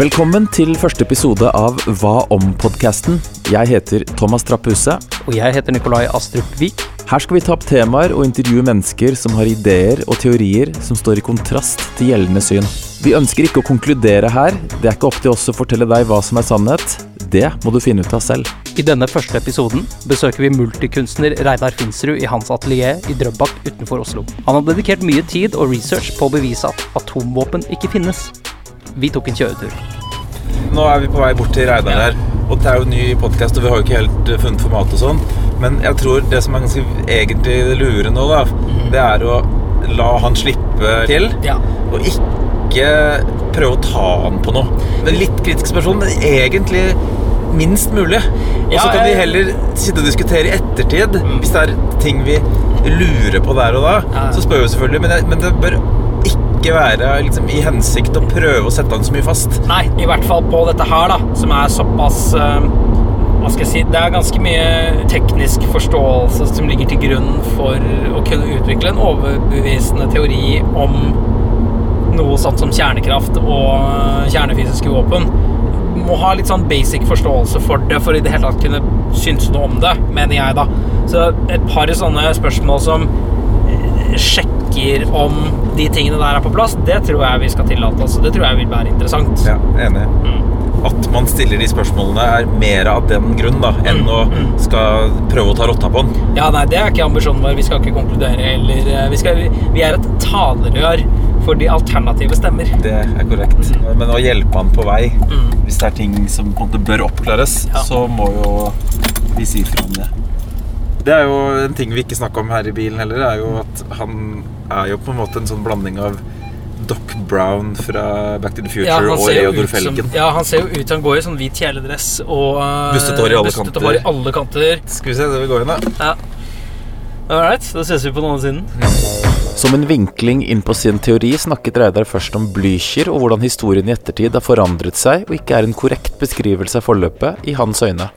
Velkommen til første episode av Hva om-podkasten. Jeg heter Thomas Trapphuse. Og jeg heter Nikolai Astrup Vik. Her skal vi ta opp temaer og intervjue mennesker som har ideer og teorier som står i kontrast til gjeldende syn. Vi ønsker ikke å konkludere her. Det er ikke opp til oss å fortelle deg hva som er sannhet. Det må du finne ut av selv. I denne første episoden besøker vi multikunstner Reidar Finsrud i hans atelier i Drøbak utenfor Oslo. Han har dedikert mye tid og research på å bevise at atomvåpen ikke finnes. Vi tok en kjøretur. Nå er vi på vei bort til Reidar her. Og det er jo en ny podkast, og vi har jo ikke helt uh, funnet format og sånn. Men jeg tror det som er ganske egentlig lure nå, da, det er å la han slippe til. Ja. Og ikke prøve å ta han på noe. Det er litt kritisk person, men egentlig minst mulig. Og så kan vi heller sitte og diskutere i ettertid. Hvis det er ting vi lurer på der og da, så spør vi selvfølgelig. Men det, men det bør ikke være liksom, i hensikt å prøve å sette han så mye fast. Nei, i hvert fall på dette her, da, som er såpass uh, Hva skal jeg si Det er ganske mye teknisk forståelse som ligger til grunn for å kunne utvikle en overbevisende teori om noe sånt som kjernekraft og eh, kjernefysiske våpen. Må ha litt sånn basic forståelse for det for i det hele tatt kunne synes noe om det, mener jeg, da. Så et par sånne spørsmål som eh, sjekker om de tingene der er på plass, det tror jeg vi skal tillate oss. Det tror jeg vil være interessant. Ja, enig. At man stiller de spørsmålene er mer av den grunn da, enn å skal prøve å ta rotta på den. Ja, nei, det er ikke ambisjonen vår. Vi skal ikke konkludere eller eh, Vi, skal, vi er et talerør for de alternative stemmer. Det er korrekt. Men å hjelpe han på vei, hvis det er ting som på en måte bør oppklares, Ja. så må jo vi si fra om det. Det er jo en ting vi ikke snakker om her i bilen heller, er jo at han er jo på en måte en sånn blanding av Doc Brown fra Back to the Future ja, og Reodor som- Felgen. Ja, han ser jo ut Han går i sånn hvit kjeledress og uh, Bustete hår i i alle kanter. Skal vi se, det vil gå inn da. Ja. Alright, da ses vi på den andre siden. Som en vinkling inn på sin teori snakket Reidar først om Blücher og hvordan historien i ettertid har forandret seg og ikke er en korrekt beskrivelse av forløpet i hans øyne.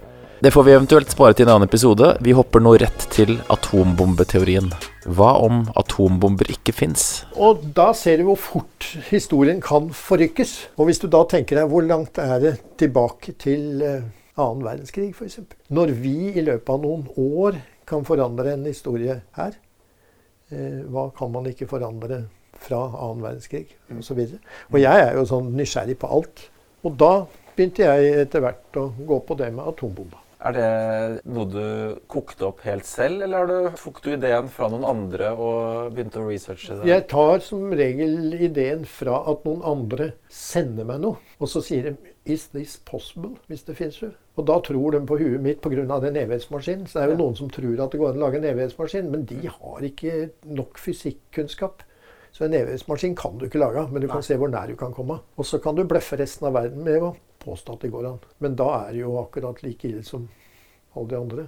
Det får vi eventuelt spare til en annen episode. Vi hopper nå rett til atombombeteorien. Hva om atombomber ikke fins? Og da ser du hvor fort historien kan forrykkes. Og hvis du da tenker deg hvor langt er det tilbake til eh, annen verdenskrig f.eks. Når vi i løpet av noen år kan forandre en historie her, eh, hva kan man ikke forandre fra annen verdenskrig osv. Og, og jeg er jo sånn nysgjerrig på alt. Og da begynte jeg etter hvert å gå på det med atombomba. Er det noe du kokte opp helt selv, eller har du, tok du ideen fra noen andre og begynte å researche det? Jeg tar som regel ideen fra at noen andre sender meg noe, og så sier de 'Is this possible?' hvis det fins jo. Og da tror de på huet mitt pga. den evighetsmaskinen. Så det er jo noen som tror at det går an å lage en evighetsmaskin, men de har ikke nok fysikkunnskap. Så en evighetsmaskin kan du ikke lage, men du kan se hvor nær du kan komme. Og så kan du bløffe resten av verden med å påstå at det går an. Men da er det jo akkurat like ille som alle de andre.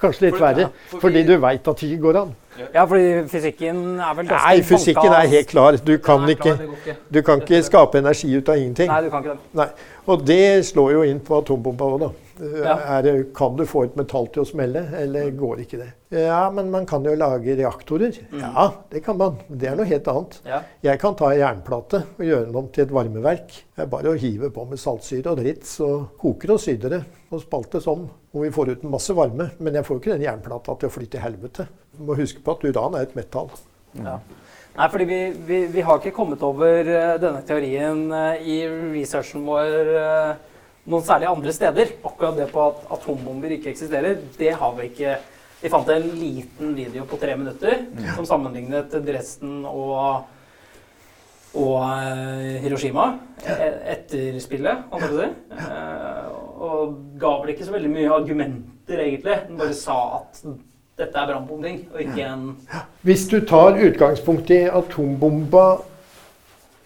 Kanskje litt verre, fordi du veit at det ikke går an. Ja, fordi fysikken er vel ganske Nei, fysikken er helt klar. Du kan ikke, du kan ikke skape energi ut av ingenting. Nei, du kan ikke det. Nei. Og det slår jo inn på atombomba òg, da. Ja. Er, kan du få et metall til å smelle, eller går ikke det? Ja, men man kan jo lage reaktorer. Ja, det kan man. Det er noe helt annet. Ja. Jeg kan ta en jernplate og gjøre den om til et varmeverk. Det er bare å hive på med saltsyre og dritt, så koker og syder det og spaltes om. Og vi får ut en masse varme, men jeg får jo ikke den jernplata til å fly til helvete. Du må huske på at uran er et metall. Ja. Nei, fordi vi, vi, vi har ikke kommet over eh, denne teorien eh, i researchen vår eh, noen særlig andre steder. Akkurat det på at atombomber ikke eksisterer, det har vi ikke. Vi fant en liten video på tre minutter som sammenlignet Dresden og, og Hiroshima e- etter spillet, holdt jeg på å si. Eh, Og ga vel ikke så veldig mye argumenter, egentlig. Den bare sa at dette er brannbombing, og ikke en Hvis du tar utgangspunkt i atombomba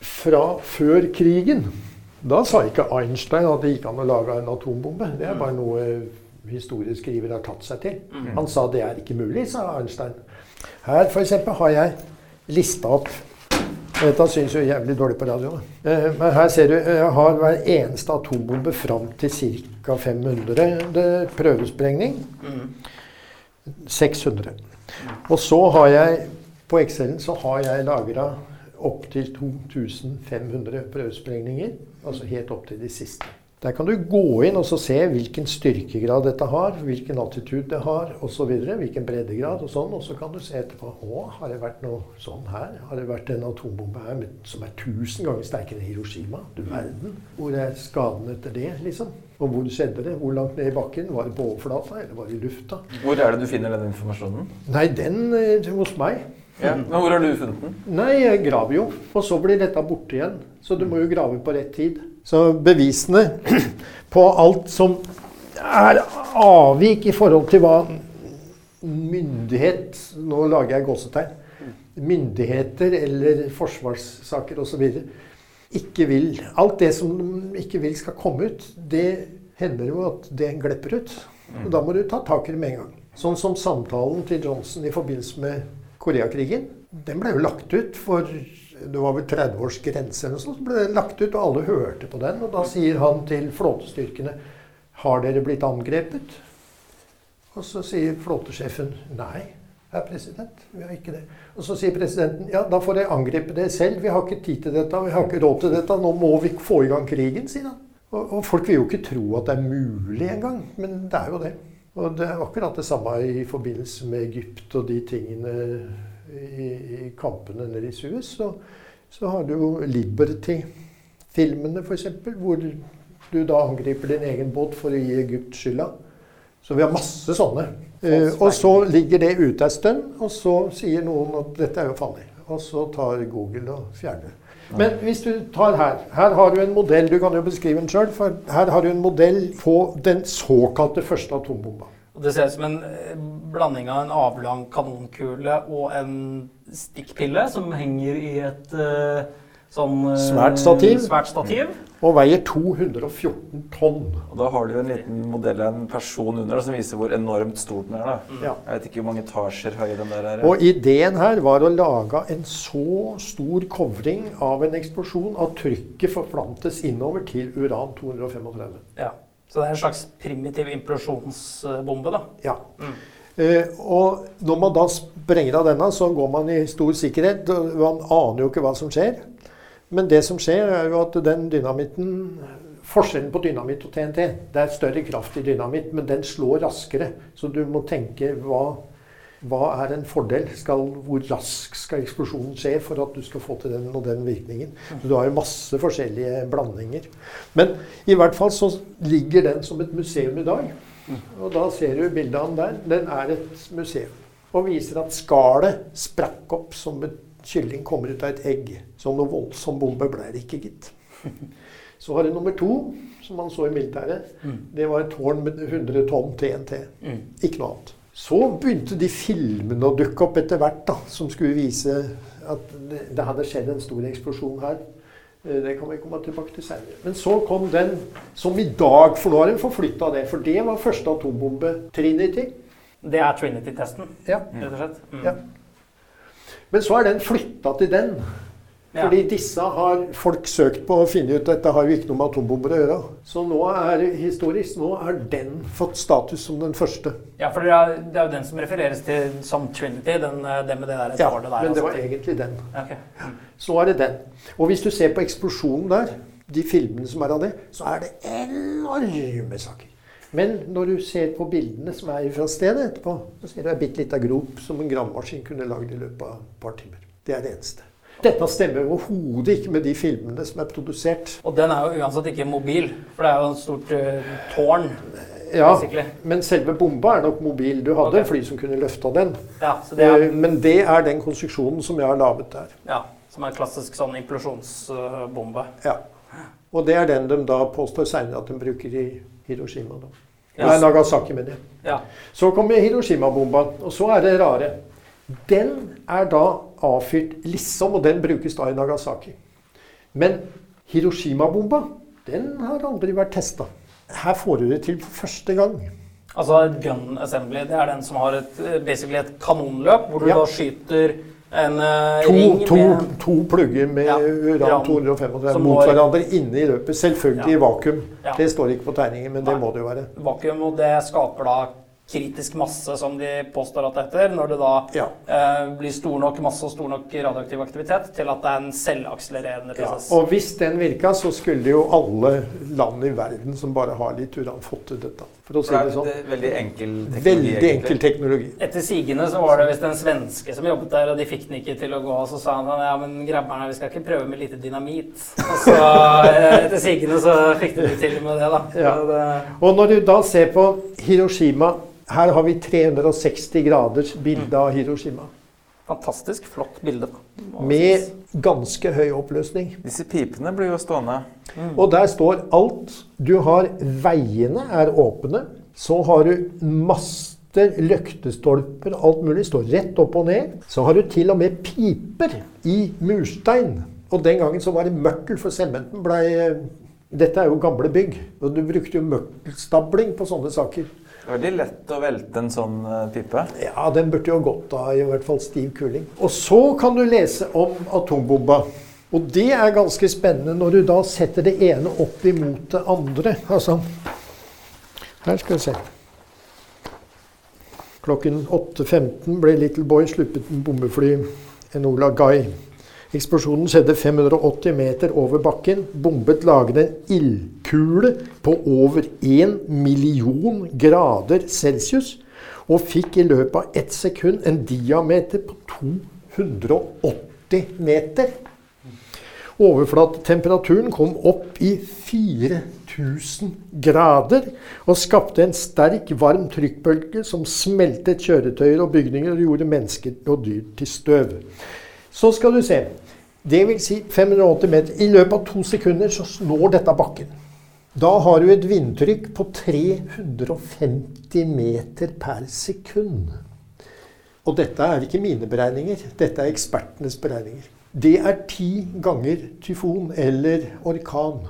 fra før krigen, da sa ikke Einstein at det gikk an å lage en atombombe. Det er bare noe historieskriver har tatt seg til. Han sa det er ikke mulig, sa Einstein. Her f.eks. har jeg lista opp Dette syns jo jævlig dårlig på radioen. Eh, Men her ser du jeg har hver eneste atombombe fram til ca. 500 det- prøvesprengning. 600. Og så har jeg på Excelen så har jeg lagra opptil 2500 prøvesprengninger. Altså helt opp til de siste. Der kan du gå inn og så se hvilken styrkegrad dette har, hvilken attitude det har osv. Hvilken breddegrad og sånn. Og så kan du se etterpå Å, har det vært noe sånn her? Har det vært en atombombe her som er tusen ganger sterkere enn Hiroshima? Du verden. Hvor er skaden etter det, liksom? Og hvor skjedde det? Hvor langt ned i bakken? Var det på overflata, eller var det i lufta? Hvor er det du finner den informasjonen? Nei, den eh, hos meg. Ja. Men hvor har du funnet den? Nei, jeg graver jo. Og så blir dette borte igjen. Så du må jo grave på rett tid. Så bevisene på alt som er avvik i forhold til hva myndighet Nå lager jeg gåsetegn. Myndigheter eller forsvarssaker osv. ikke vil Alt det som ikke vil skal komme ut, det hender jo at det glepper ut. Og da må du ta tak i det med en gang. Sånn som samtalen til Johnson i forbindelse med Koreakrigen. Den ble jo lagt ut for det var vel 30 års grense eller noe sånt. Så ble den lagt ut, og alle hørte på den. Og da sier han til flåtestyrkene Har dere blitt angrepet? Og så sier flåtesjefen nei. Herr president, vi har ikke det. Og så sier presidenten ja, da får dere angripe det selv. Vi har ikke tid til dette, vi har ikke råd til dette. Nå må vi få i gang krigen, sier han. Og, og folk vil jo ikke tro at det er mulig engang, men det er jo det. Og det er akkurat det samme i forbindelse med Egypt og de tingene i, i kampene nede i Suez. Så, så har du jo Liberty-filmene, f.eks., hvor du da angriper din egen båt for å gi Egypt skylda. Så vi har masse sånne. Eh, og så ligger det ute ei stund, og så sier noen at dette er jo farlig. Og så tar Google og fjerner. Men hvis du tar her Her har du en modell. Du kan jo beskrive den sjøl. Her har du en modell på den såkalte første atombomba. Og Det ser ut som en eh, blanding av en avlang kanonkule og en stikkpille som henger i et uh, sånn uh, Svært stativ. Svært stativ. Og veier 214 tonn. Og da har du en liten modell av en person under som viser hvor enormt stort den er. da. Ja. Jeg vet ikke hvor mange etasjer høy den der er. Og ideen her var å lage en så stor kovring av en eksplosjon at trykket forplantes innover til uran 235. Ja. Så det er en slags primitiv implosjonsbombe, da. Ja. Eh, og når man da sprenger av denne, så går man i stor sikkerhet. Man aner jo ikke hva som skjer. Men det som skjer, er jo at den dynamitten Forskjellen på dynamitt og TNT Det er større kraft i dynamitt, men den slår raskere. Så du må tenke hva, hva er en fordel? Skal, hvor raskt skal eksplosjonen skje for at du skal få til den og den virkningen? Så du har jo masse forskjellige blandinger. Men i hvert fall så ligger den som et museum i dag. Og da ser du bildet av den der. Den er et museum. Og viser at skallet sprakk opp som et kylling kommer ut av et egg. Så noe voldsom bombe ble det ikke, gitt. Så har du nummer to, som man så i militæret. Det var et tårn med 100 tonn TNT. Ikke noe annet. Så begynte de filmene å dukke opp etter hvert, da, som skulle vise at det, det hadde skjedd en stor eksplosjon her. Eh, Det kan vi komme tilbake til senere. Men så kom den som i dag For nå har de forflytta det. For det var første atombombe. Trinity. Det er Trinity-testen, Ja. rett og slett. Mm. Ja. Men så er den flytta til den. Ja. Fordi disse har folk søkt på og funnet ut at dette har jo ikke noe med atombomber å gjøre. Så nå er historisk nå har den fått status som den første. Ja, for det er, det er jo den som refereres til som Trinity, den, den det med det der Ja, tårnet der. men det var altså. egentlig den. Ja. Så er det den. Og hvis du ser på eksplosjonen der, de filmene som er av det, så er det enorme saker. Men når du ser på bildene som er fra stedet etterpå, så ser du ei bitte lita grop som en gravemaskin kunne lagd i løpet av et par timer. Det er det eneste. Dette stemmer overhodet ikke med de filmene som er produsert. Og den er jo uansett ikke mobil, for det er jo et stort uh, tårn. Ja, basically. men selve bomba er nok mobil. Du hadde okay. en fly som kunne løfta den. Ja, så det er, Eh, Men det er den konstruksjonen som jeg har laget der. ja, som er en klassisk sånn implosjonsbombe. Ja. Og det er den de da påstår seinere at de bruker i Hiroshima. Da. Nei, Nagasaki, mener jeg. Ja. Så kommer Hiroshima-bomba, og så er det rare. Den er da avfyrt liksom, og den brukes da i Nagasaki. Men Hiroshima-bomba, den har aldri vært testa. Her får du det til for første gang. Altså gun assembly, det er den som har et, eh, basically et kanonløp, hvor du Ja. da skyter en uh, To, ring to, med to plugger med Ja, uran uran. 235 mot går- hverandre inne i løpet. Selvfølgelig Ja. i vakuum. Det står ikke på tegningen, men det må det jo være. vakuum, og det skaper da kritisk masse, som de påstår at det heter, når det da Ja. eh, blir stor nok masse og stor nok radioaktiv aktivitet til at det er en selvakselererende Ja, og hvis den virka, så skulle jo alle land i verden som bare har litt uran, fått til dette. For å si Det det sånn. det- veldig enkel teknologi. Veldig egentlig. enkel teknologi. Etter sigende så var det visst en svenske som jobbet der, og de fikk den ikke til å gå. Og så sa han sånn, ja, men grabberne, vi skal ikke prøve med lite dynamitt. Og så eh, etter sigende så fikk de det til med det, da. Ja. Det, Og når du da ser på Hiroshima Her har vi 360 graders bilde av Hiroshima. fantastisk flott bilde. Med ganske høy oppløsning. Disse pipene blir jo stående. Og der står alt. Du har Veiene er åpne. Så har du master, løktestolper, alt mulig. Står rett opp og ned. Så har du til og med piper i murstein. Og den gangen så var det mørtel, for sementen blei Dette er jo gamle bygg. Og du brukte jo mørtelstabling på sånne saker. Veldig lett å velte en sånn eh, pipe. Ja, den burde jo gått av i hvert fall stiv kuling. Og så kan du lese om atombomba. Og det er ganske spennende når du da setter det ene opp imot det andre. Altså Her skal vi se. Klokken 8.15 ble Little Boy sluppet en bombefly, Enola Guy. Eksplosjonen skjedde 580 meter over bakken. Bombet laget en ildkule på over 1 million grader celsius. Og fikk i løpet av ett sekund en diameter på 280 meter. Overflatetemperaturen kom opp i 4000 grader og skapte en sterk, varm trykkbølge som smeltet kjøretøyer og bygninger og gjorde mennesker og dyr til støv. Så skal du se. Det vil si 580 meter. I løpet av to sekunder så når dette bakken. Da har du et vindtrykk på 350 meter per sekund. Og dette er ikke mine beregninger, dette er ekspertenes beregninger. Det er ti ganger tyfon eller orkan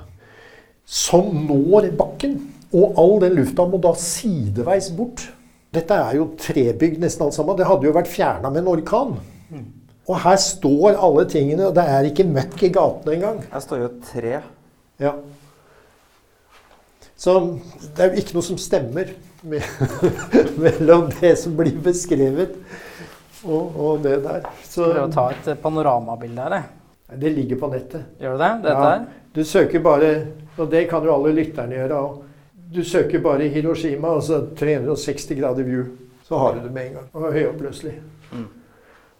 som når bakken. Og all den lufta må da sideveis bort. Dette er jo trebygg nesten alt sammen. Det hadde jo vært fjerna med en orkan. Og her står alle tingene, og det er ikke møkk i gatene engang. Her står jo et tre. Ja. Så det er jo ikke noe som stemmer med, mellom det som blir beskrevet og, og det der. Så Prøv å ta et panoramabilde her, jeg. det ligger på nettet. Gjør du det? Dette Ja. Du søker bare, og det kan jo alle lytterne gjøre òg, du søker bare Hiroshima, altså 360 grader view, så har du det med en gang. Og høyoppløselig. Mm.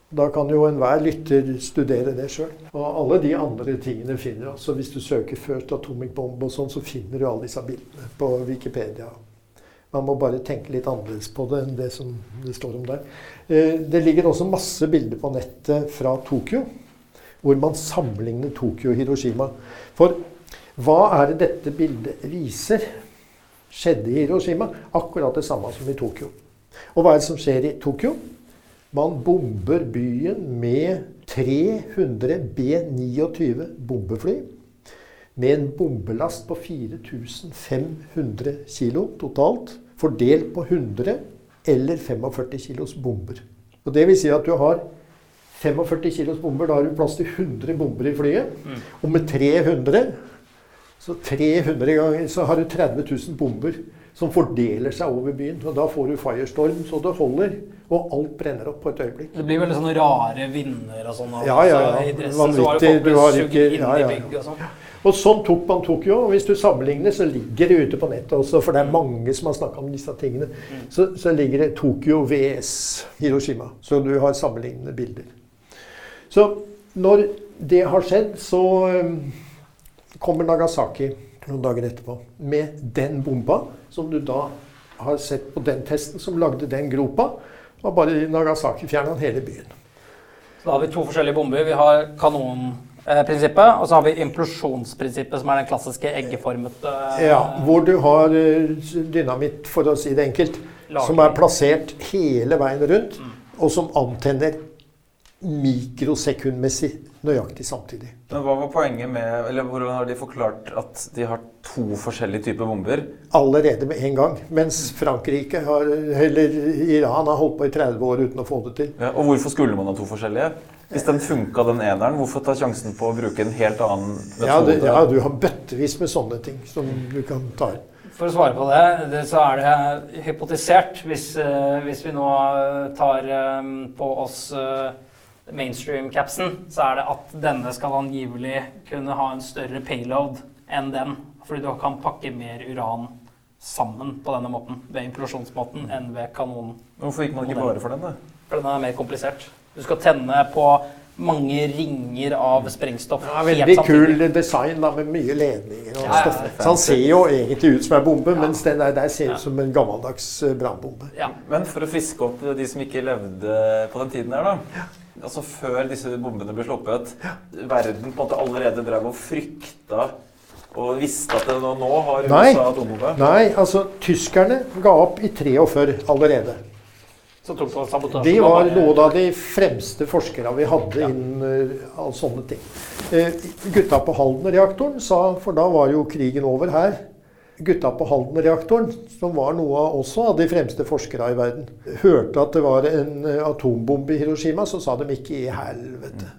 Da kan jo enhver lytter studere det sjøl. Og alle de andre tingene finner du. Altså hvis du søker First Atomic Bomb og sånn, så finner du alle disse bildene på Wikipedia. Man må bare tenke litt annerledes på det enn det som det står om der. Eh, Det ligger også masse bilder på nettet fra Tokyo, hvor man sammenligner Tokyo og Hiroshima. For hva er det dette bildet viser? Skjedde i Hiroshima akkurat det samme som i Tokyo. Og hva er det som skjer i Tokyo? Man bomber byen med 300 B-29 bombefly. Med en bombelast på 4500 kilo totalt. Fordelt på 100 eller 45 kilos bomber. Og det vil si at du har 45 kilos bomber. Da har du plass til 100 bomber i flyet. Og med 300 så 300 ganger så har du 30 000 bomber som fordeler seg over byen. Og da får du firestorm så det holder. Og alt brenner opp på et øyeblikk. Det blir veldig sånne rare vinder og sånn. Ja, ja, ja. Det Vanvittig. Du har ikke- ja, ja, ja. og sånn. Og sånn tok man Tokyo. Og hvis du sammenligner, så ligger det ute på nettet også, for det er mange som har snakka om disse tingene. Så, så ligger det Tokyo VS Hiroshima. Så du har sammenlignende bilder. Så når det har skjedd, så um, kommer Nagasaki noen dager etterpå med den bomba som du da har sett på den testen som lagde den gropa. Og bare i Nagasaki fjerna han hele byen. Så da har vi to forskjellige bomber. Vi har kanonprinsippet, og så har vi implosjonsprinsippet, som er den klassiske eggeformete Ja, hvor du har eh, dynamitt, for å si det enkelt, Lager. som er plassert hele veien rundt, og som antenner mikrosekundmessig nøyaktig samtidig. Men hva var poenget med Eller hvordan har de forklart at de har to forskjellige typer bomber? Allerede med en gang. Mens Frankrike har, eller Iran har holdt på i 30 år uten å få det til. Ja, og hvorfor skulle man ha to forskjellige? Hvis den funka, den eneren, hvorfor ta sjansen på å bruke en helt annen metode? Ja, det, ja, du har bøttevis med sånne ting som du kan ta inn. For å svare på det, det så er det hypotisert, hvis, eh, hvis vi nå tar eh, på oss eh, mainstream-capsen, så er det at denne skal angivelig kunne ha en større payload enn den. Fordi du kan pakke mer uran sammen på denne måten, ved implosjonsmåten, enn ved kanonen. Hvorfor gikk man ikke bare for den, da? For den er mer komplisert. Du skal tenne på mange ringer av sprengstoff. Ja, helt veldig kul design da, med mye ledninger og Ja, ja, stoff. Så han ser jo egentlig ut som en bombe, mens den der, der ser ut som en gammeldags eh, brannbombe. Ja. Men for å friske opp de som ikke levde på den tiden her, da. Altså Før disse bombene ble sluppet, verden på en måte allerede drev og frykta og visste at det nå, nå har USA Nei. atombombe. Nei, altså tyskerne ga opp i 43 allerede. Det. De var var noen av de fremste forskerne vi hadde innen uh, sånne ting. Uh, gutta på Halden-reaktoren sa, for da var jo krigen over her Gutta på Halden-reaktoren, som var noe av, også av de fremste forskere i verden, hørte at det var en eh, atombombe i Hiroshima, så sa de ikke i helvete.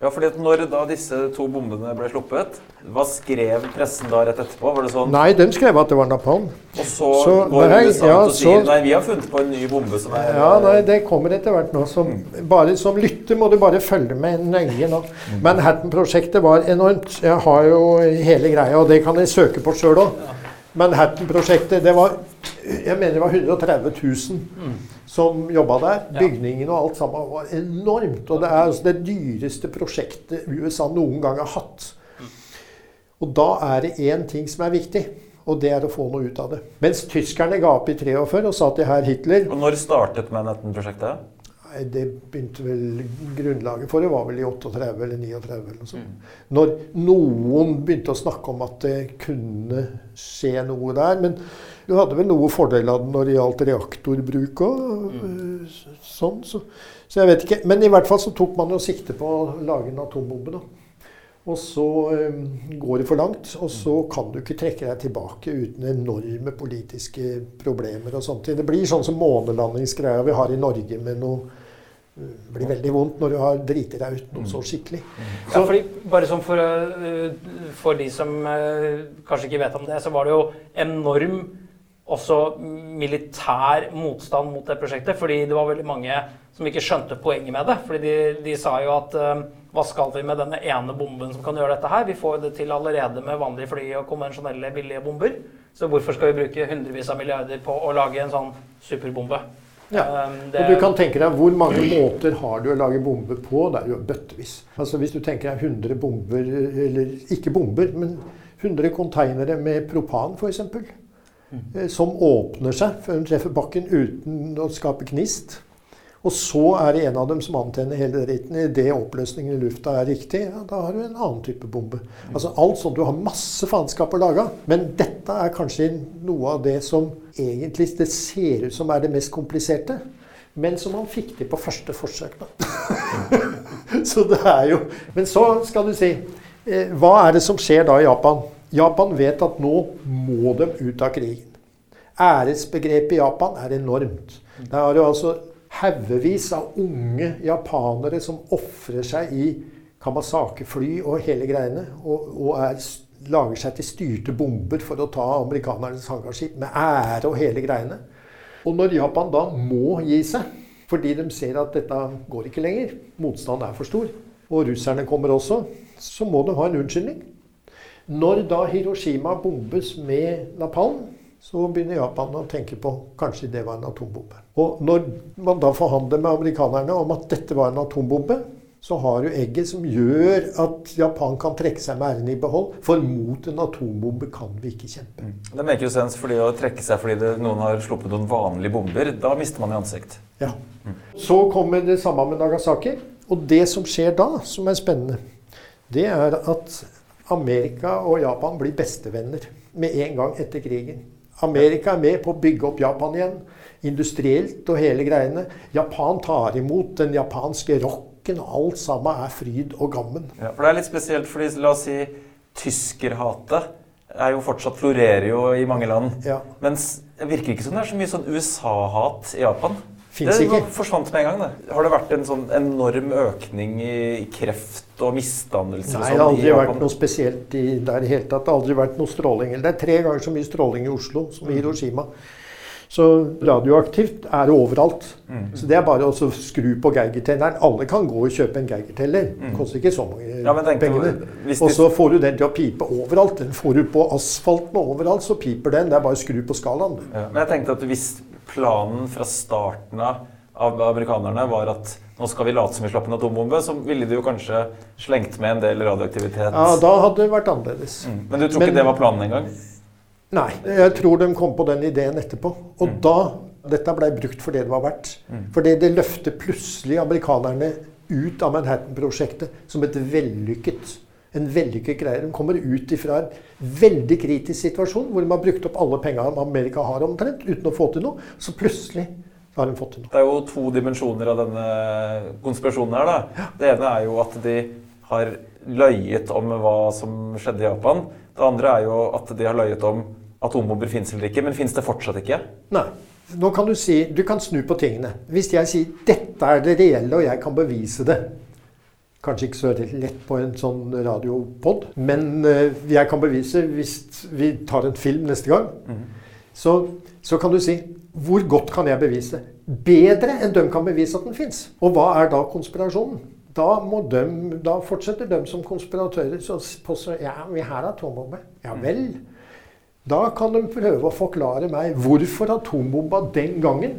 Ja, fordi at når da disse to bombene ble sluppet, hva skrev pressen da rett etterpå? Var det sånn? Nei, de skrev at det var napalm. Og så, Så, går nei, USA ja, og sier så- nei, vi har funnet på en ny bombe som er Ja, nei, det kommer etter hvert nå. Som, bare, som lytter må du bare følge med nøye nå. Manhattan-prosjektet var enormt. Jeg har jo hele greia, og det kan jeg søke på sjøl òg. Manhattan-prosjektet, det var Jeg mener det var 130 000 som jobba der. Bygningen og alt sammen var enormt. Og det er altså det dyreste prosjektet USA noen gang har hatt. Og da er det én ting som er viktig, og det er å få noe ut av det. Mens tyskerne ga opp i 43 og sa til herr Hitler Og når startet Manhattan-prosjektet? Nei, Det begynte vel Grunnlaget for det var vel i 38 eller 39 eller noe sånt. Når noen begynte å snakke om at det kunne skje noe der. Men du hadde vel noe fordel av det når det gjaldt reaktorbruk òg. Sånn, så, så jeg vet ikke. Men i hvert fall så tok man jo sikte på å lage en atombombe. da. Og så um, går det for langt, og så kan du ikke trekke deg tilbake uten enorme politiske problemer og sånt. Det blir sånn som månelandingsgreia vi har i Norge med noe Det blir veldig vondt når du har driti deg ut noe så skikkelig. Ja, fordi, bare sånn for, for de som kanskje ikke vet om det, så var det jo enorm også militær motstand mot det prosjektet. Fordi det var veldig mange som ikke skjønte poenget med det. Fordi de, de sa jo at uh, hva skal vi med denne ene bomben som kan gjøre dette her? Vi får det til allerede med vanlige fly og konvensjonelle billige bomber. Så hvorfor skal vi bruke hundrevis av milliarder på å lage en sånn superbombe? Ja. Um, det- Og du kan tenke deg hvor mange måter har du å lage bomber på? Det er jo bøttevis. Altså Hvis du tenker deg 100 bomber, eller ikke bomber, men 100 konteinere med propan f.eks. eh, Som åpner seg før den treffer bakken uten å skape gnist. Og så er det en av dem som antenner hele dritten. Idet oppløsningen i lufta er riktig, ja, da har du en annen type bombe. Altså alt sånt, Du har masse faenskap å lage. Men dette er kanskje noe av det som egentlig det ser ut som er det mest kompliserte. Men som han fikk til på første forsøk, da. så det er jo Men så skal du si eh, Hva er det som skjer da i Japan? Japan vet at nå må de ut av krigen. Æresbegrepet i Japan er enormt. Det er jo altså haugevis av unge japanere som ofrer seg i Kamasake-fly og hele greiene. Og, og er, lager seg til styrte bomber for å ta amerikanernes hangarskip med ære og hele greiene. Og når Japan da må gi seg, fordi de ser at dette går ikke lenger, motstanden er for stor, og russerne kommer også, så må de ha en unnskyldning. Når da Hiroshima bombes med napalm, så begynner Japan å tenke på kanskje det var en atombombe. Og når man da forhandler med amerikanerne om at dette var en atombombe, så har du egget som gjør at Japan kan trekke seg med æren i behold. For mot en atombombe kan vi ikke kjempe. Det maker jo sens fordi å trekke seg fordi det, noen har sluppet noen vanlige bomber. Da mister man i ansikt. Ja. Så kommer det samme med Nagasaki. Og det som skjer da, som er spennende, det er at Amerika og Japan blir bestevenner med en gang etter krigen. Amerika er med på å bygge opp Japan igjen, industrielt og hele greiene. Japan tar imot den japanske rocken, og alt sammen er fryd og gammen. Ja, for det er litt spesielt fordi, la oss si, tyskerhatet er jo fortsatt florerer jo i mange land. Ja. Mens det virker ikke som det er så mye sånn USA-hat i Japan. Fins Det forsvant med en gang. det. Har det vært en sånn enorm økning i kreft og misdannelse? Nei, sånn det har aldri vært noe spesielt i der i det hele tatt. Det har aldri vært noe stråling. Det er tre ganger så mye stråling i Oslo som i Hiroshima. Så radioaktivt er det overalt. Mm. Så det er bare å skru på Geigertelleren. Alle kan gå og kjøpe en Geigerteller. Det koster ikke så mange Mm. Ja, pengene. Og så får du den til å pipe overalt. Den får du på asfalten og overalt, så piper den. Det er bare å skru på skalaen. ja, men jeg tenkte at hvis planen fra starten av amerikanerne var at nå skal vi late som vi slapp en atombombe, så ville de jo kanskje slengt med en del radioaktivitet. Ja, da hadde det vært annerledes. Mm. Men du tror Men- ikke det var planen engang? Nei, jeg tror de kom på den ideen etterpå. Og da Dette blei brukt for det det var verdt. Fordi det løfter plutselig amerikanerne ut av Manhattan-prosjektet som et vellykket en vellykket greie. De kommer ut ifra en veldig kritisk situasjon hvor de har brukt opp alle pengene Amerika har omtrent, uten å få til noe. Så plutselig har de fått til noe. Det er jo to dimensjoner av denne konspirasjonen her. da. Det ene er jo at de har løyet om hva som skjedde i Japan. Det andre er jo at de har løyet om atombomber fins eller ikke. Men fins det fortsatt ikke? Nei. Nå kan du si Du kan snu på tingene. Hvis jeg sier 'dette er det reelle, og jeg kan bevise det' Kanskje ikke så lett på en sånn radiopod, men eh, jeg kan bevise hvis vi tar en film neste gang. Så, så kan du si hvor godt kan jeg bevise? Bedre enn de kan bevise at den fins. Og hva er da konspirasjonen? Da, må de, da fortsetter de som konspiratører å påstå ja, vi har atombombe. Ja vel. Da kan de prøve å forklare meg hvorfor atombomba den gangen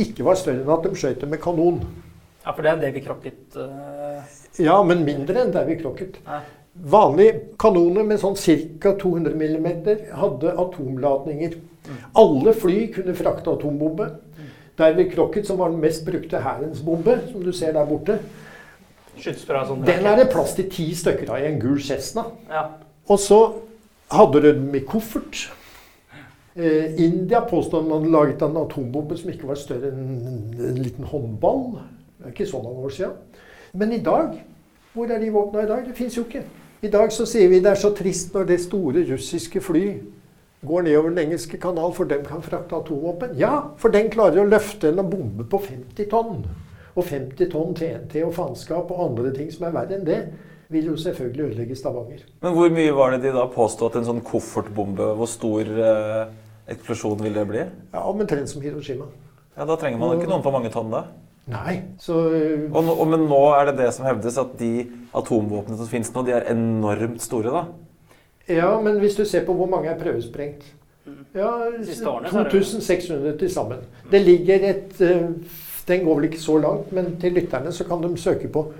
ikke var større enn at de skjøt det med kanon. Ja, for det er det vi krokket eh, Ja, men mindre enn der Crocket. Vanlige kanoner med sånn ca. 200 mm hadde atomladninger. Alle fly kunne frakte atombombe. Der vi krokket, som var den mest brukte hærens bombe, som du ser der borte, den er det plass til ti stykker av i en gul Cessna. Ja. Og så hadde du dem i koffert. Eh, India påstod man hadde laget en atombombe som ikke var større enn en liten håndball. Det er ikke så mange år siden. Men i dag Hvor er de våpna i dag? Det fins jo ikke. I dag så sier vi det er så trist når det store russiske fly går nedover den engelske kanal, for dem kan frakte atomvåpen. Ja, for den klarer å løfte en bombe på 50 tonn. Og 50 tonn TNT og faenskap og andre ting som er verre enn det, vil jo selvfølgelig ødelegge Stavanger. Men hvor mye var det de da påstod at en sånn koffertbombe Hvor stor eh, eksplosjon vil det bli? Ja, Omtrent som Hiroshima. Ja, Da trenger man ikke noen på mange tonn, da. Nei, så øh, Og nå, og, men nå er det det som hevdes, at de atomvåpnene som finnes nå, de er enormt store, da. Ja, men hvis du ser på hvor mange er prøvesprengt Ja, er det- 2600 til sammen. Det ligger et øh, Den går vel ikke så langt, men til lytterne så kan de søke på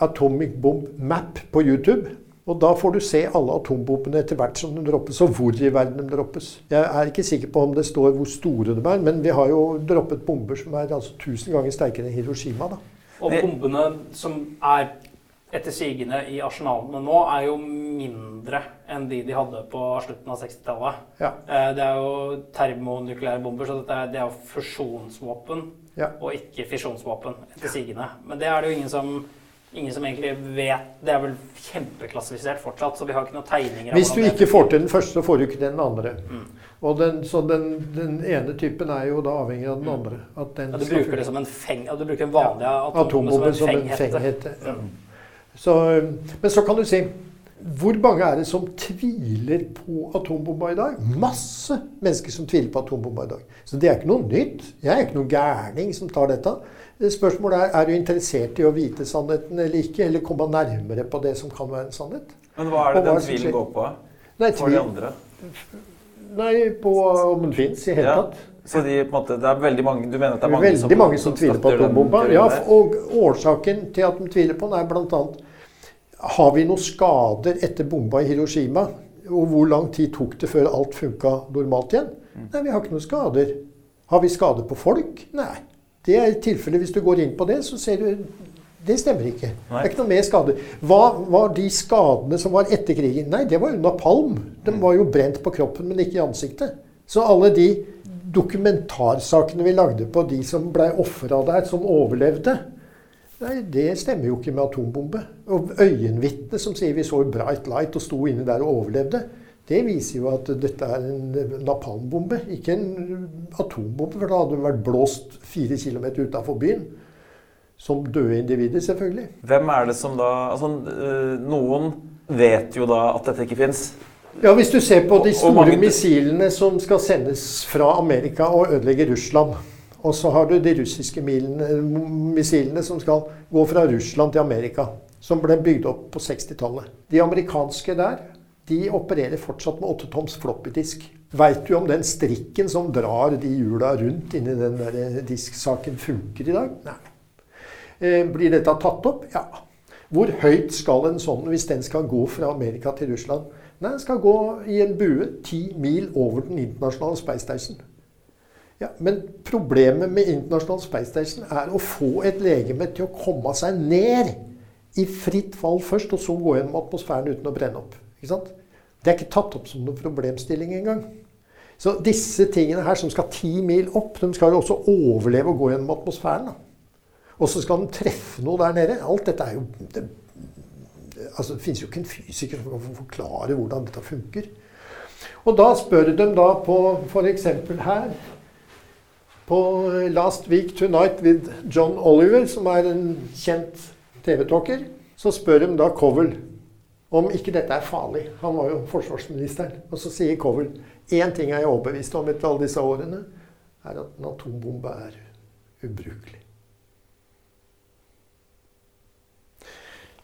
Atomic Bomb Map på YouTube. Og da får du se alle atombombene etter hvert som de droppes, og hvor i verden de droppes. Jeg er ikke sikker på om det står hvor store de er, men vi har jo droppet bomber som er altså tusen ganger sterkere enn Hiroshima. da. Og bombene som er etter sigende i arsenalene nå, er jo mindre enn de de hadde på slutten av 60-tallet. Ja. Eh, Det er jo termonukleære bomber, så dette er, det er jo fusjonsvåpen Ja. og ikke fisjonsvåpen etter sigende. Men det er det jo ingen som, ingen som egentlig vet. Det er vel kjempeklassifisert fortsatt, så vi har ikke noen tegninger. Hvis du ikke får til den første, så får du ikke til den andre. Mm. Og den, så den, den ene typen er jo da avhengig av den andre. At den Ja, du bruker det som en feng... Ja, du bruker en vanlig atombombe Atombomben som en en fenghette. Feng Ja. Mm. Så, men så kan du si hvor mange er det som tviler på atombomba i dag? Masse mennesker som tviler på atombomba i dag. Så det er ikke noe nytt. Jeg er ikke noen gærning som tar dette. Spørsmålet er er du interessert i å vite sannheten eller ikke, eller komme nærmere på det som kan være en sannhet. Men hva er det den som tvilen går på? Nei, For de andre? Nei, på om den fins i hele Ja. tatt. Så de, måte, det er veldig mange, du mener at det er mange Veldig som, mange som tviler på atombomba. Ja, og årsaken til at de tviler på den, er bl.a. Har vi noen skader etter bomba i Hiroshima? Og hvor lang tid tok det før alt funka normalt igjen? Mm. Nei, vi har ikke noen skader. Har vi skader på folk? Nei. Det er tilfellet hvis du går inn på det, så ser du det stemmer ikke. Det er ikke noe mer skader. Hva var de skadene som var etter krigen? Nei, det var jo napalm. De var jo brent på kroppen, men ikke i ansiktet. Så alle de dokumentarsakene vi lagde på de som blei ofra der, som overlevde, nei, det stemmer jo ikke med atombombe. Og øyenvitnet som sier vi så Bright Light og sto inne der og overlevde, det viser jo at dette er en napalmbombe, ikke en atombombe. For da hadde det vært blåst fire kilometer utafor byen. Som døde individer, selvfølgelig. Hvem er det som da Altså, øh, noen vet jo da at dette ikke fins. Ja, Hvis du ser på de store mange- missilene som skal sendes fra Amerika og ødelegge Russland. Og så har du de russiske missilene som skal gå fra Russland til Amerika. Som ble bygd opp på 60-tallet. De amerikanske der de opererer fortsatt med 8-toms floppydisk. Veit du om den strikken som drar de hjula rundt inni den der disksaken, funker i dag? Nei. Eh, Blir dette tatt opp? Ja. Hvor høyt skal en sånn, hvis den skal gå fra Amerika til Russland? Nei, den skal gå i en bue ti mil over den internasjonale Space Station. Ja, men problemet med internasjonal Space Station er å få et legeme til å komme seg ned i fritt fall først, og så gå gjennom atmosfæren uten å brenne opp. Ikke sant? Det er ikke tatt opp som noen problemstilling engang. Så disse tingene her som skal ti mil opp, de skal jo også overleve og gå gjennom atmosfæren. da. Og så skal de treffe noe der nede. Alt dette er jo det, altså Det finnes jo ikke en fysiker som kan forklare hvordan dette funker. Og da spør de da på f.eks. her På Last Week Tonight with John Oliver, som er en kjent TV-talker, så spør de da Covell om ikke dette er farlig. Han var jo forsvarsministeren. Og så sier Covell én ting er jeg overbevist om etter alle disse årene, er at en atombombe er ubrukelig.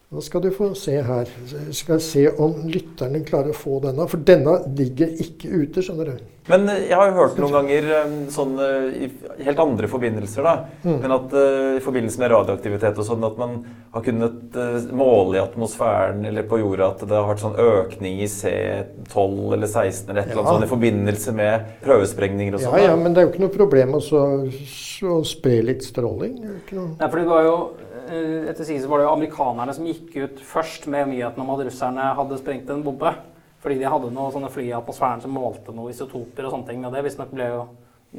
Nå skal du få se her. Jeg skal se om lytterne klarer å få denne. For denne ligger ikke ute, skjønner du. Men øh, jeg har jo hørt noen ganger øh, sånn øh, i helt andre forbindelser, da. Mm. Men at i forbindelse med radioaktivitet og sånn, at man har kunnet måle i atmosfæren eller på jorda at det har vært sånn økning i C12 eller 16 eller et eller annet Ja. sånt i forbindelse med prøvesprengninger og sånn. ja, ja, men det er jo ikke noe problem å så, så spre litt stråling. Det er ikke noe... Nei, for det var jo eh, etter sigende var det jo amerikanerne som gikk ut først med nyheten om at russerne hadde sprengt en bombe. Fordi de hadde noen sånne fly i atmosfæren som målte noen isotoper og sånne ting. Og det visstnok ble jo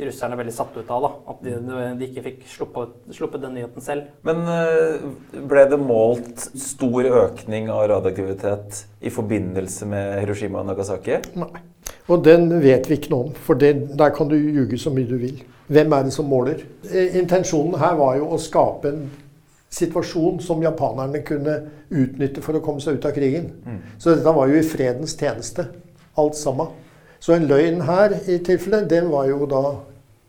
russerne veldig satt ut av. da, At de, de ikke fikk sluppet, sluppet den nyheten selv. Men øh, ble det målt stor økning av radioaktivitet i forbindelse med Hiroshima og Nagasaki? Nei. Og den vet vi ikke noe om, for det, der kan du ljuge så mye du vil. Hvem er det som måler? Eh, Intensjonen her var jo å skape en situasjon som japanerne kunne utnytte for å komme seg ut av krigen. Så dette var jo i fredens tjeneste, alt sammen. Så en løgn her i tilfelle, den var jo da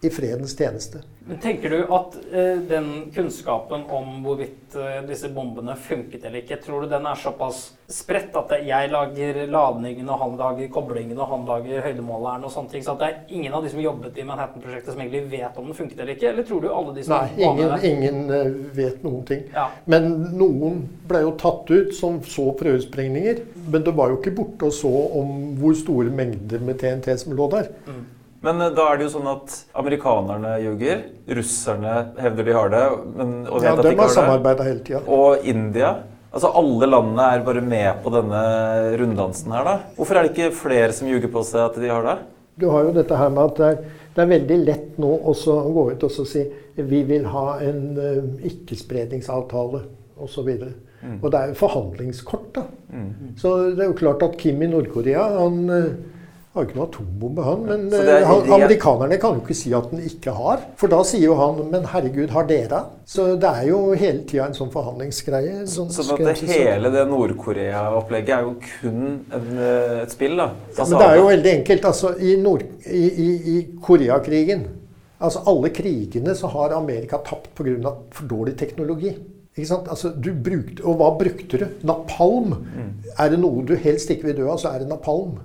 i fredens tjeneste. Men Tenker du at eh, den kunnskapen om hvorvidt eh, disse bombene funket eller ikke, tror du den er såpass spredt at det- jeg lager ladningen, og han lager koblingen, og han lager høydemåleren og sånne ting, så at det er ingen av de som jobbet i Manhattan-prosjektet som egentlig vet om den funket eller ikke? Eller tror du alle de som Nei, ingen, det? ingen eh, vet noen ting. Ja. Men noen ble jo tatt ut som så prøvesprengninger. Men det var jo ikke borte og så om hvor store mengder med TNT som lå der. Men eh, da er det jo sånn at amerikanerne ljuger, russerne hevder de har det, men, og vet Ja, at de ikke har har samarbeida hele tida. Og India. Altså Alle landene er bare med på denne runddansen her, da. Hvorfor er det ikke flere som ljuger på seg at de har det? Du har jo dette her med at det er, det er veldig lett nå å gå ut og si vi vil ha en uh, ikke-spredningsavtale osv. Mm. Og det er jo forhandlingskort, da. Mm. Så det er jo klart at Kim i Nord-Korea han eh, har jo ikke noe atombombe, han. Men er eh, han, amerikanerne kan jo ikke si at den ikke har. For da sier jo han Men herregud, har dere? Så det er jo hele tida en sånn forhandlingsgreie. Sånn Sånn at det, hele det Nord-Korea-opplegget er jo kun en, eh, et spill, da. Ja, men det er jo veldig enkelt. Altså, I, Nord i, i, i Koreakrigen Altså alle krigene så har Amerika tapt pga. for dårlig teknologi. Altså, du brukte, og hva brukte du? Napalm. Er det noe du helst ikke vil dø av, så er det napalm.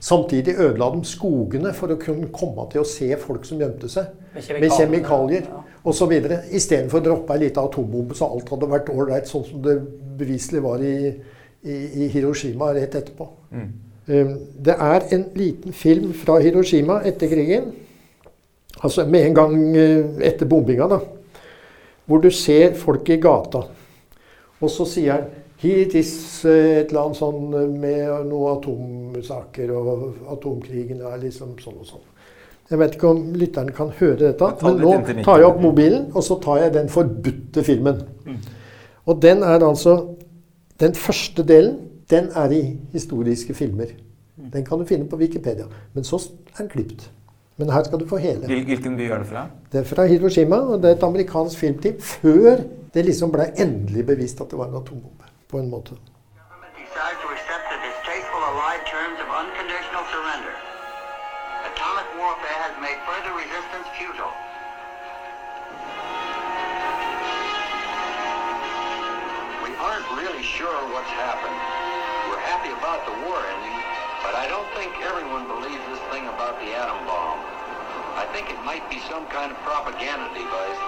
Samtidig ødela de skogene for å kunne komme til å se folk som gjemte seg. Med kjemikalier Ja. osv. Istedenfor å droppe ei lita atombombe så alt hadde vært ålreit, sånn som det beviselig var i, i, i Hiroshima rett etterpå. Um, Det er en liten film fra Hiroshima etter krigen. Altså med en gang uh, etter bombinga, da. Hvor du ser folk i gata. Og så sier han Here it is eh, et eller annet sånn eh, med noen atomsaker, og atomkrigen er liksom sånn og sånn. Jeg vet ikke om lytteren kan høre dette, Men nå tar jeg opp mobilen, og så tar jeg den forbudte filmen. Og den er altså Den første delen, den er i historiske filmer. Den kan du finne på Wikipedia. Men så er den klipt. Men her skal du få hele. Hvilken by er det fra? Det er fra Hiroshima, og det er et amerikansk filmteam før det liksom ble endelig bevist at det var en atombombe. På en måte. really sure what's happened. We're happy about the war ending, but I don't think everyone believes this thing about the atom bomb. I think it might be some kind of propaganda device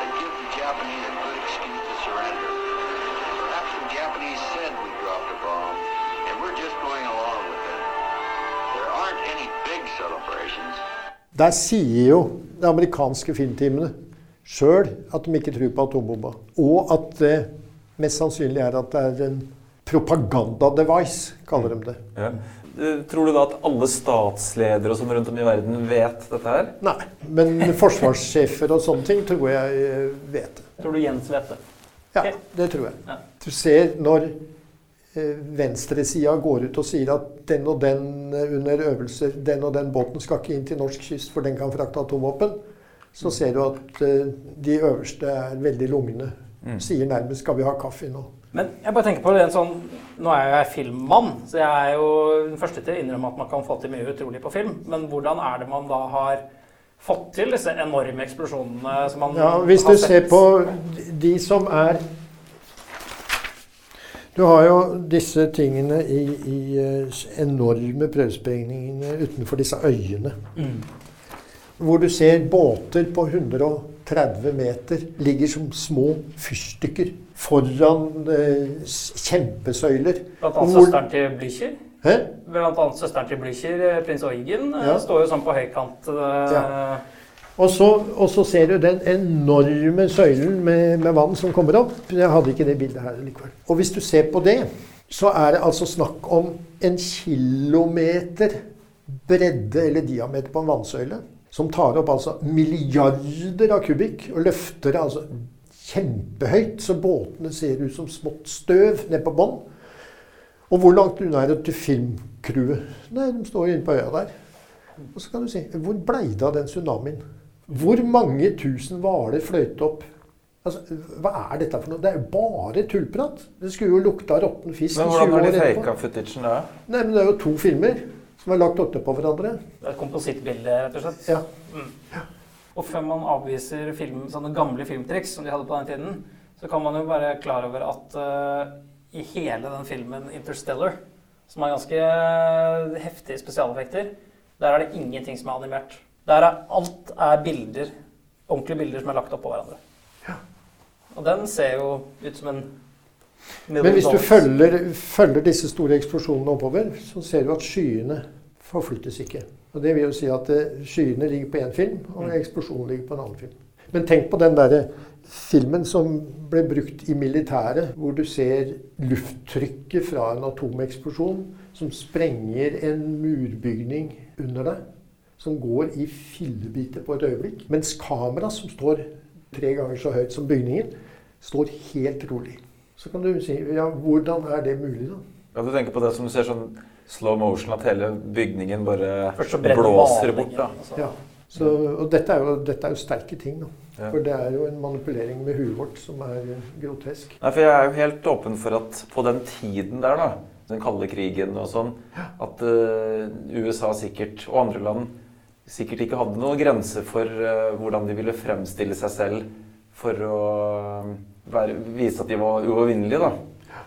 that gives the Japanese a good excuse to surrender. Perhaps the Japanese said we dropped a bomb, and we're just going along with it. There aren't any big celebrations. Der sier jo de amerikanske filmteamene sjøl at de ikke tror på atombomba. Og at det mest sannsynlig er at det er en propaganda-device, kaller de det. Ja. Tror du da at alle statsledere og sånn rundt om i verden vet dette her? Nei. Men forsvarssjefer og sånne ting tror jeg eh, vet det. Tror du Jens vet det? Ja, det tror jeg. Ja. Du ser når eh, venstresida går ut og sier at den og den eh, under øvelser, den og den båten skal ikke inn til norsk kyst, for den kan frakte atomvåpen, så ser du at de øverste er veldig lugne. Sier nærmest 'skal vi ha kaffe nå'? Men jeg bare tenker på det en sånn Nå er jeg filmmann, så jeg er jo den første til å innrømme at man kan få til mye utrolig på film. Men hvordan er det man da har fått til disse enorme eksplosjonene som man Ja, Hvis har du ser på de som er Du har jo disse tingene i, i eh, enorme prøvesprengingene utenfor disse øyene. Mm. Hvor du ser båter på 130 meter ligger som små fyrstikker foran eh, kjempesøyler. Blant annet søsteren til Blücher. Hæ? Blant annet søsteren til Blücher, eh, prins Eugen, eh, Ja. står jo sånn på høykant. eh, Ja. Og så, og så ser du den enorme søylen med, med vann som kommer opp. Jeg hadde ikke det bildet her likevel. Og hvis du ser på det, så er det altså snakk om en kilometer bredde eller diameter på en vannsøyle. Som tar opp altså milliarder av kubikk og løfter det altså kjempehøyt. Så båtene ser ut som smått støv ned på bånn. Og hvor langt unna er det til filmcrewet? Nei, de står inne på øya der. Og så kan du si Hvor blei det av den tsunamien? Hvor mange tusen hvaler fløyt opp? Altså, Hva er dette for noe? Det er jo bare tullprat. Det skulle jo lukta råtten fisk Men hvordan har de faka footagen da? Nei, men Det er jo to filmer som er lagt oppå hverandre. Det er et komposittbilde, rett og slett. Ja. Og før man avviser film, sånne gamle filmtriks som de hadde på den tiden, så kan man jo være klar over at uh, i hele den filmen Interstellar, som har ganske eh, heftige spesialeffekter, der er det ingenting som er animert. Der er alt er bilder, ordentlige bilder som er lagt oppå hverandre. Ja. Og den ser jo ut som en Men hvis du følger, følger disse store eksplosjonene oppover, så ser du at skyene forflyttes ikke. Og Det vil jo si at eh, skyene ligger på én film, og eksplosjonen ligger på en annen film. Men tenk på den der filmen som ble brukt i militæret, hvor du ser lufttrykket fra en atomeksplosjon som sprenger en murbygning under deg, som går i fillebiter på et øyeblikk. Mens kamera, som står tre ganger så høyt som bygningen, står helt rolig. Så kan du si ja, hvordan er det mulig, da? Ja, du tenker på det som du ser sånn slow motion, at hele bygningen bare blåser bort. da. altså. Ja. Så, og dette er, jo, dette er jo sterke ting, da. Ja. For det er jo en manipulering med huet vårt som er eh, grotesk. Nei, for Jeg er jo helt åpen for at på den tiden der, da, den kalde krigen og sånn, at uh, USA sikkert, og andre land sikkert ikke hadde noen grenser for uh, hvordan de ville fremstille seg selv for å være, vise at de var uovervinnelige. da.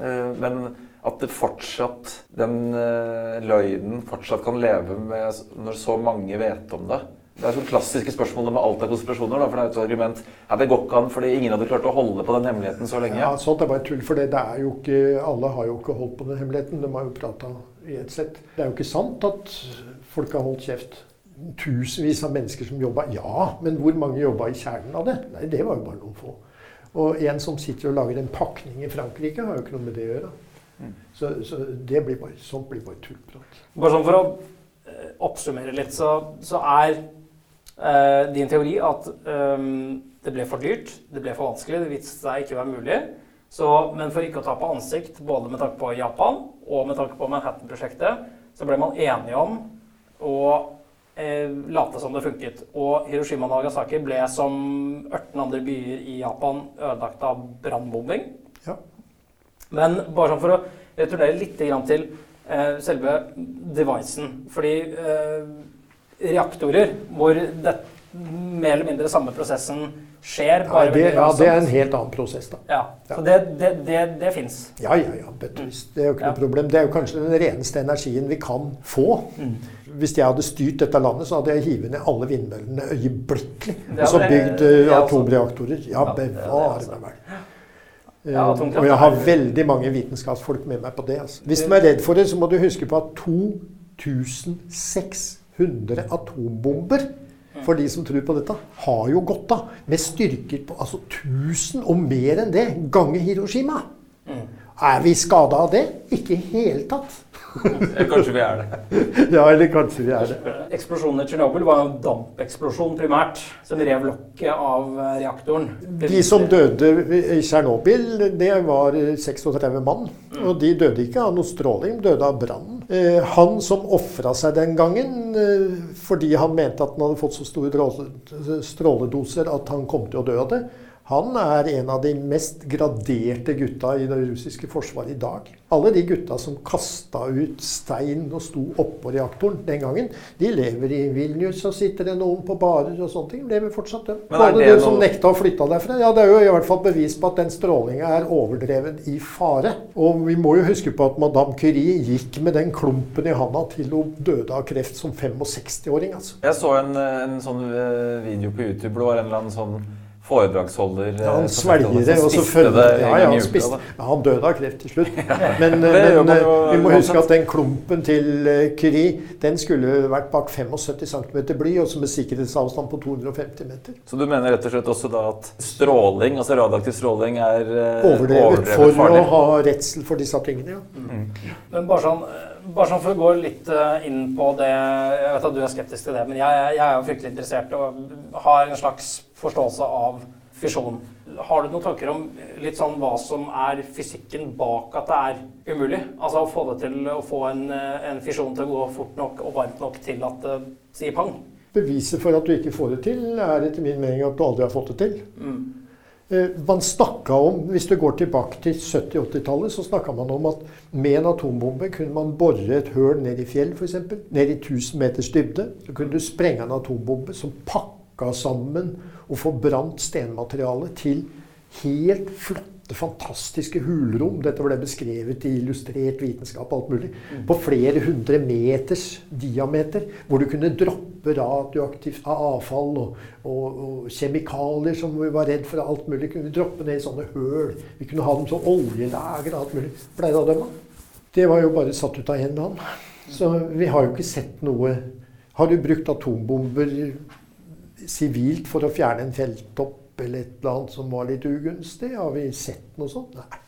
Eh, men at fortsatt, den eh, løgnen fortsatt kan leve med når så mange vet om det. Det er sånn klassiske spørsmål om alt er konspirasjoner. Da, for det er et argument ja, det går ikke an fordi ingen hadde klart å holde på den hemmeligheten så lenge. Ja, Sånt er bare tull, for det, det er jo ikke, alle har jo ikke holdt på den hemmeligheten. De har jo prata i ett sett. Det er jo ikke sant at folk har holdt kjeft. Tusenvis av mennesker som jobba. Ja, men hvor mange jobba i kjernen av det? Nei, det var jo bare noen få. Og en som sitter og lager en pakning i Frankrike, har jo ikke noe med det å gjøre. Så, så det blir bare, sånt blir bare tullprat. Bare sånn for å eh, oppsummere litt, så, så er eh, din teori at ehm, det ble for dyrt, det ble for vanskelig, det viste seg ikke å være mulig. Så, men for ikke å tape ansikt, både med tanke på Japan og med tanke på Manhattan-prosjektet, så ble man enige om å eh, late som det funket. Og Hiroshima og Nagasaki ble som 18 andre byer i Japan ødelagt av brannbombing. Ja. Men bare sånn for å returnere litt grann til eh, selve devicen. Fordi eh, reaktorer hvor det, mer eller mindre samme prosessen skjer, Ja, det, ja, det er en helt annen prosess, da. Ja, Ja. så det, det, det, det fins. Ja, ja, ja. Det er jo ikke Ja. noe problem. Det er jo kanskje den reneste energien vi kan få. Mm. Hvis jeg hadde styrt dette landet, så hadde jeg hivet ned alle vindmøllene øyeblikkelig. Og så bygd eh, er atomreaktorer. Ja, bevare meg vel. Ja, Eh, og jeg har veldig mange vitenskapsfolk med meg på det. Altså. Hvis du er redd for det, så må du huske på at 2600 atombomber for de som tror på dette, har jo gått av med styrker på altså 1000 og mer enn det ganger Hiroshima. Mm. Er vi skada av det? Ikke i hele tatt. Kanskje vi er det. Ja, eller kanskje vi er det. Eksplosjonen i Tsjernobyl var en dampeksplosjon primært, som rev lokket av eh, reaktoren. De som døde i Tsjernobyl, det var eh, 36 mann. Og de døde ikke av noe stråling, de døde av brannen. Eh, Han som ofra seg den gangen eh, fordi han mente at han hadde fått så store stråledoser at han kom til å dø av det, han er en av de mest graderte gutta i det russiske forsvaret i dag. Alle de gutta som kasta ut stein og sto oppå reaktoren den gangen, de lever i Vilnius og sitter det noen på barer og sånne ting. Lever fortsatt, dem. Både det du som nekta å flytte derfra. Ja, det er jo i hvert fall bevis på at den strålinga er overdreven i fare. Og vi må jo huske på at Madame Curie gikk med den klumpen i handa til hun døde av kreft som 65-åring. altså. Jeg så en, en sånn eh, video på YouTube. Det var en eller annen sånn foredragsholder Ja, han eh, svelger det, og så følger det ja, ja, han, spiste, ja, han døde av kreft til slutt. Men, men man jo eh, vi må huske at den klumpen til eh, Curie den skulle vært bak 75 cm bly, og så med sikkerhetsavstand på 250 meter. Så du mener rett og slett også da at stråling, altså radioaktiv stråling, er overdrevet, Overdrevet for farlig? å ha redsel for disse tingene. ja. Men bare sånn, bare sånn for å gå litt eh, inn på det Jeg vet at du er skeptisk til det, men jeg, jeg er jo fryktelig interessert og har en slags forståelse av fisjon. Har du noen tanker om litt sånn hva som er fysikken bak at det er umulig? Altså å få det til å få en, eh, en fisjon til å gå fort nok og varmt nok til at det sier pang? Beviset for at du ikke får det til, er etter min mening at du aldri har fått det til. Mm. Eh, Man snakka om, Hvis du går tilbake til 70-80-tallet, så snakka man om at med en atombombe kunne man bore et høl ned i fjell, f.eks. Ned i 1000 meters dybde. Så kunne du sprenge en atombombe som pakka sammen og forbrant stenmaterialet til helt flotte, fantastiske hulrom. Dette ble beskrevet i illustrert vitenskap og alt mulig. På flere hundre meters diameter. Hvor du kunne droppe radioaktivt avfall og, og, og kjemikalier som vi var redd for. Alt mulig kunne droppe ned i sånne høl. Vi kunne ha dem som oljelager og alt mulig. Pleide å dømme. Det var jo bare satt ut av én mann. Så vi har jo ikke sett noe Har du brukt atombomber sivilt for å fjerne en felttopp eller et eller annet som var litt ugunstig? Har vi sett noe sånt? Nei.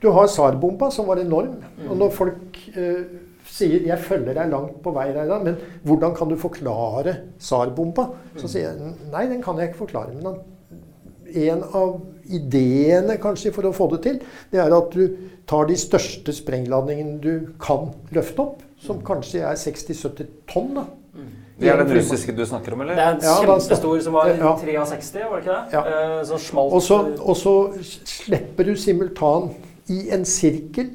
Du har SAR-bomba, som var enorm. Og når folk eh, sier 'jeg følger deg langt på vei', Reidar, men hvordan kan du forklare SAR-bomba? Så sier jeg nei, den kan jeg ikke forklare. Men en av ideene kanskje for å få det til, det er at du tar de største sprengladningene du kan løfte opp, som kanskje er 60-70 tonn. da. Det er den russiske du snakker om, eller? Det er en Ja, da- kjempestor som var Ja. 63, var det ikke det? Ja. Eh, Som smalt Og så, og så slipper du simultan i en sirkel.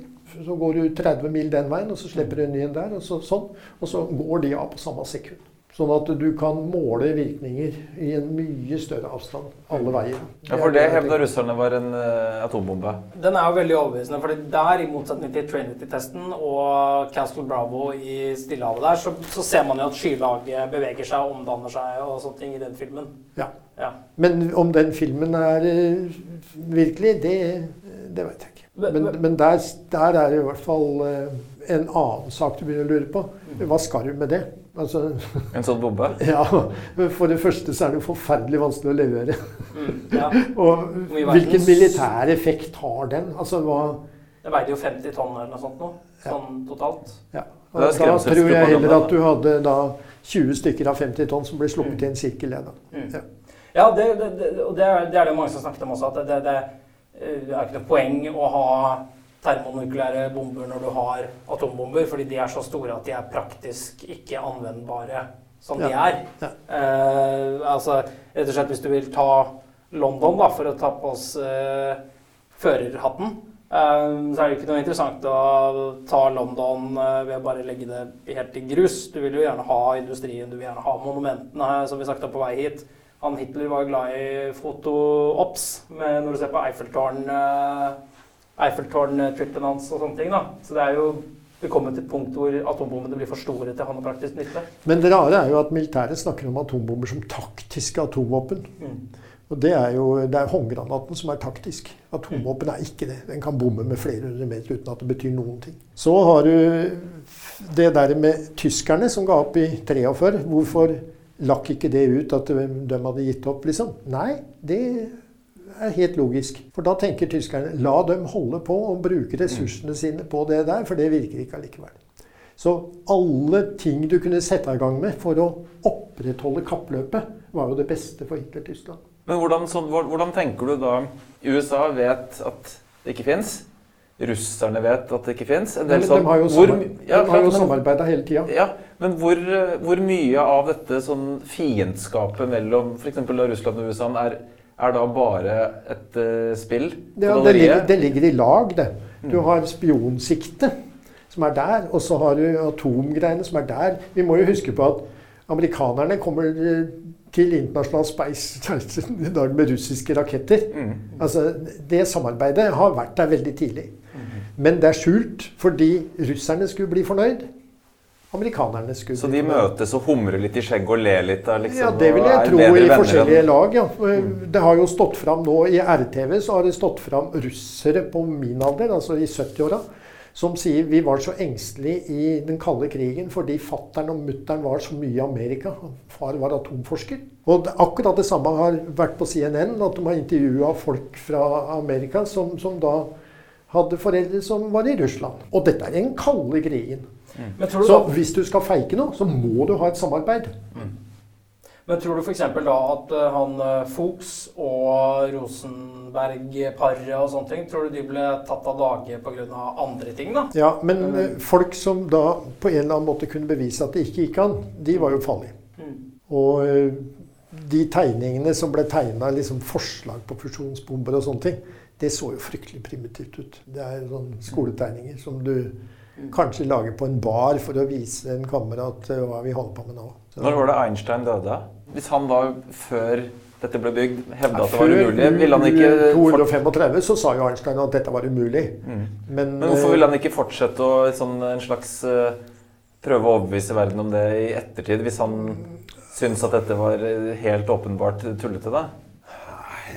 Så går du 30 mil den veien, og så slipper du en ny en der. Og så, sånn, og så går de av på samme sekund. Sånn at du kan måle virkninger i en mye større avstand alle veier. Ja, for det hevda russerne var en uh, atombombe. Den er jo veldig overbevisende, for der, i motsetning til Trinity-testen og Castle Bravo i Stillehavet der, så, så ser man jo at skylaget beveger seg og omdanner seg og sånne ting i den filmen. Ja. Ja. Men om den filmen er uh, virkelig, det, det vet jeg ikke. Men- Men, men- der, der er det i hvert fall eh, en annen sak du begynner å lure på. Hva skal du med det? Altså, En sånn bombe. ja, For det første så er det jo forferdelig vanskelig å levere. Mm, ja. Og hvilken militær effekt har den? Altså hva Det veide jo 50 tonn eller noe sånt nå, sånn totalt. ja. Det er Da tror jeg heller at du hadde da 20 stykker av 50 tonn som ble sluppet i en sirkel. Ja. Mm. Ja. Ja, det, det, det, og det er, det er det mange som snakket om også, at det, det, det er ikke noe poeng å ha termonukleære bomber når du har atombomber, fordi de er så store at de er praktisk ikke anvendbare som de er. Ja. Eh, altså, rett og slett hvis du vil ta London, da, for å ta på oss eh, førerhatten, eh, så er det ikke noe interessant å ta London eh, ved å bare legge det helt i grus. Du vil jo gjerne ha industrien, du vil gjerne ha monumentene, som vi snakket om på vei hit. Han Hitler var glad i foto-ops, når du ser på Eiffeltårnet eh, Eiffeltårn-trippen hans og sånne ting. da. Så det er jo vi kommer til et punkt hvor atombombene blir for store til å ha noe praktisk nytte. Men det rare er jo at militæret snakker om atombomber som taktiske atomvåpen. Mm. Og det er jo det er håndgranaten som er taktisk. Atomvåpen er ikke det. Den kan bomme med flere hundre meter uten at det betyr noen ting. Så har du det der med tyskerne som ga opp i 43. Hvorfor lakk ikke det ut at de de hadde gitt opp, liksom? Nei, det er helt logisk. For da tenker tyskerne la dem holde på og bruke ressursene sine på det der, for det virker ikke allikevel. Så alle ting du kunne sette i gang med for å opprettholde kappløpet, var jo det beste for Hitler-Tyskland. Men hvordan, sånn, hvordan tenker du da USA vet at det ikke fins. Russerne vet at det ikke fins. De har jo, samar ja, samarbeida hele tida. Ja, men hvor, hvor mye av dette sånn fiendskapet mellom f.eks. Russland og USA er, er da bare et uh, spill? Ja, det, ligger, det ligger i lag, det. Du har spionsikte, som er der, og så har du atomgreiene, som er der. Vi må jo huske på at amerikanerne kommer eh, til internasjonal space i dag med russiske raketter. Mm. Altså, Det samarbeidet har vært der veldig tidlig. Men det er skjult fordi russerne skulle bli fornøyd. Amerikanerne skulle Så de møtes og humrer litt i skjegget og ler litt? Liksom, Ja, det vil jeg tro i forskjellige enn- lag, ja. Det har jo stått fram nå i RTV, så har det stått fram russere på min alder, altså i 70-åra, som sier vi var så engstelige i den kalde krigen fordi fattern og mutter'n var så mye i Amerika. Far var atomforsker. Og akkurat det samme har vært på CNN, at de har intervjua folk fra Amerika som, som da hadde foreldre som var i Russland. Og dette er den kalde krigen. Men tror du, Så da, hvis du skal feike noe, så må du ha et samarbeid. men tror du f.eks. da at eh, han eh, Fuchs og Rosenberg-paret og sånne ting, tror du de ble tatt av dage pga. andre ting, da? Ja, men eh, folk som da på en eller annen måte kunne bevise at det ikke gikk an, de var jo farlige. Mm. Og de tegningene som ble tegna, liksom forslag på fusjonsbomber og sånne ting, det så jo fryktelig primitivt ut. Det er sånne skoletegninger som du kanskje lage på en bar for å vise en kamerat eh, hva vi holder på med nå. Så- Når var det Einstein døde? Hvis han da, før dette ble bygd, hevda at det var umulig, ville han ikke Før 235 så sa jo Einstein at dette var umulig. Mm. Men, Men hvorfor eh, ville han ikke fortsette å sånn, en slags eh, prøve å overbevise verden om det i ettertid, hvis han syns at dette var helt åpenbart tullete, da?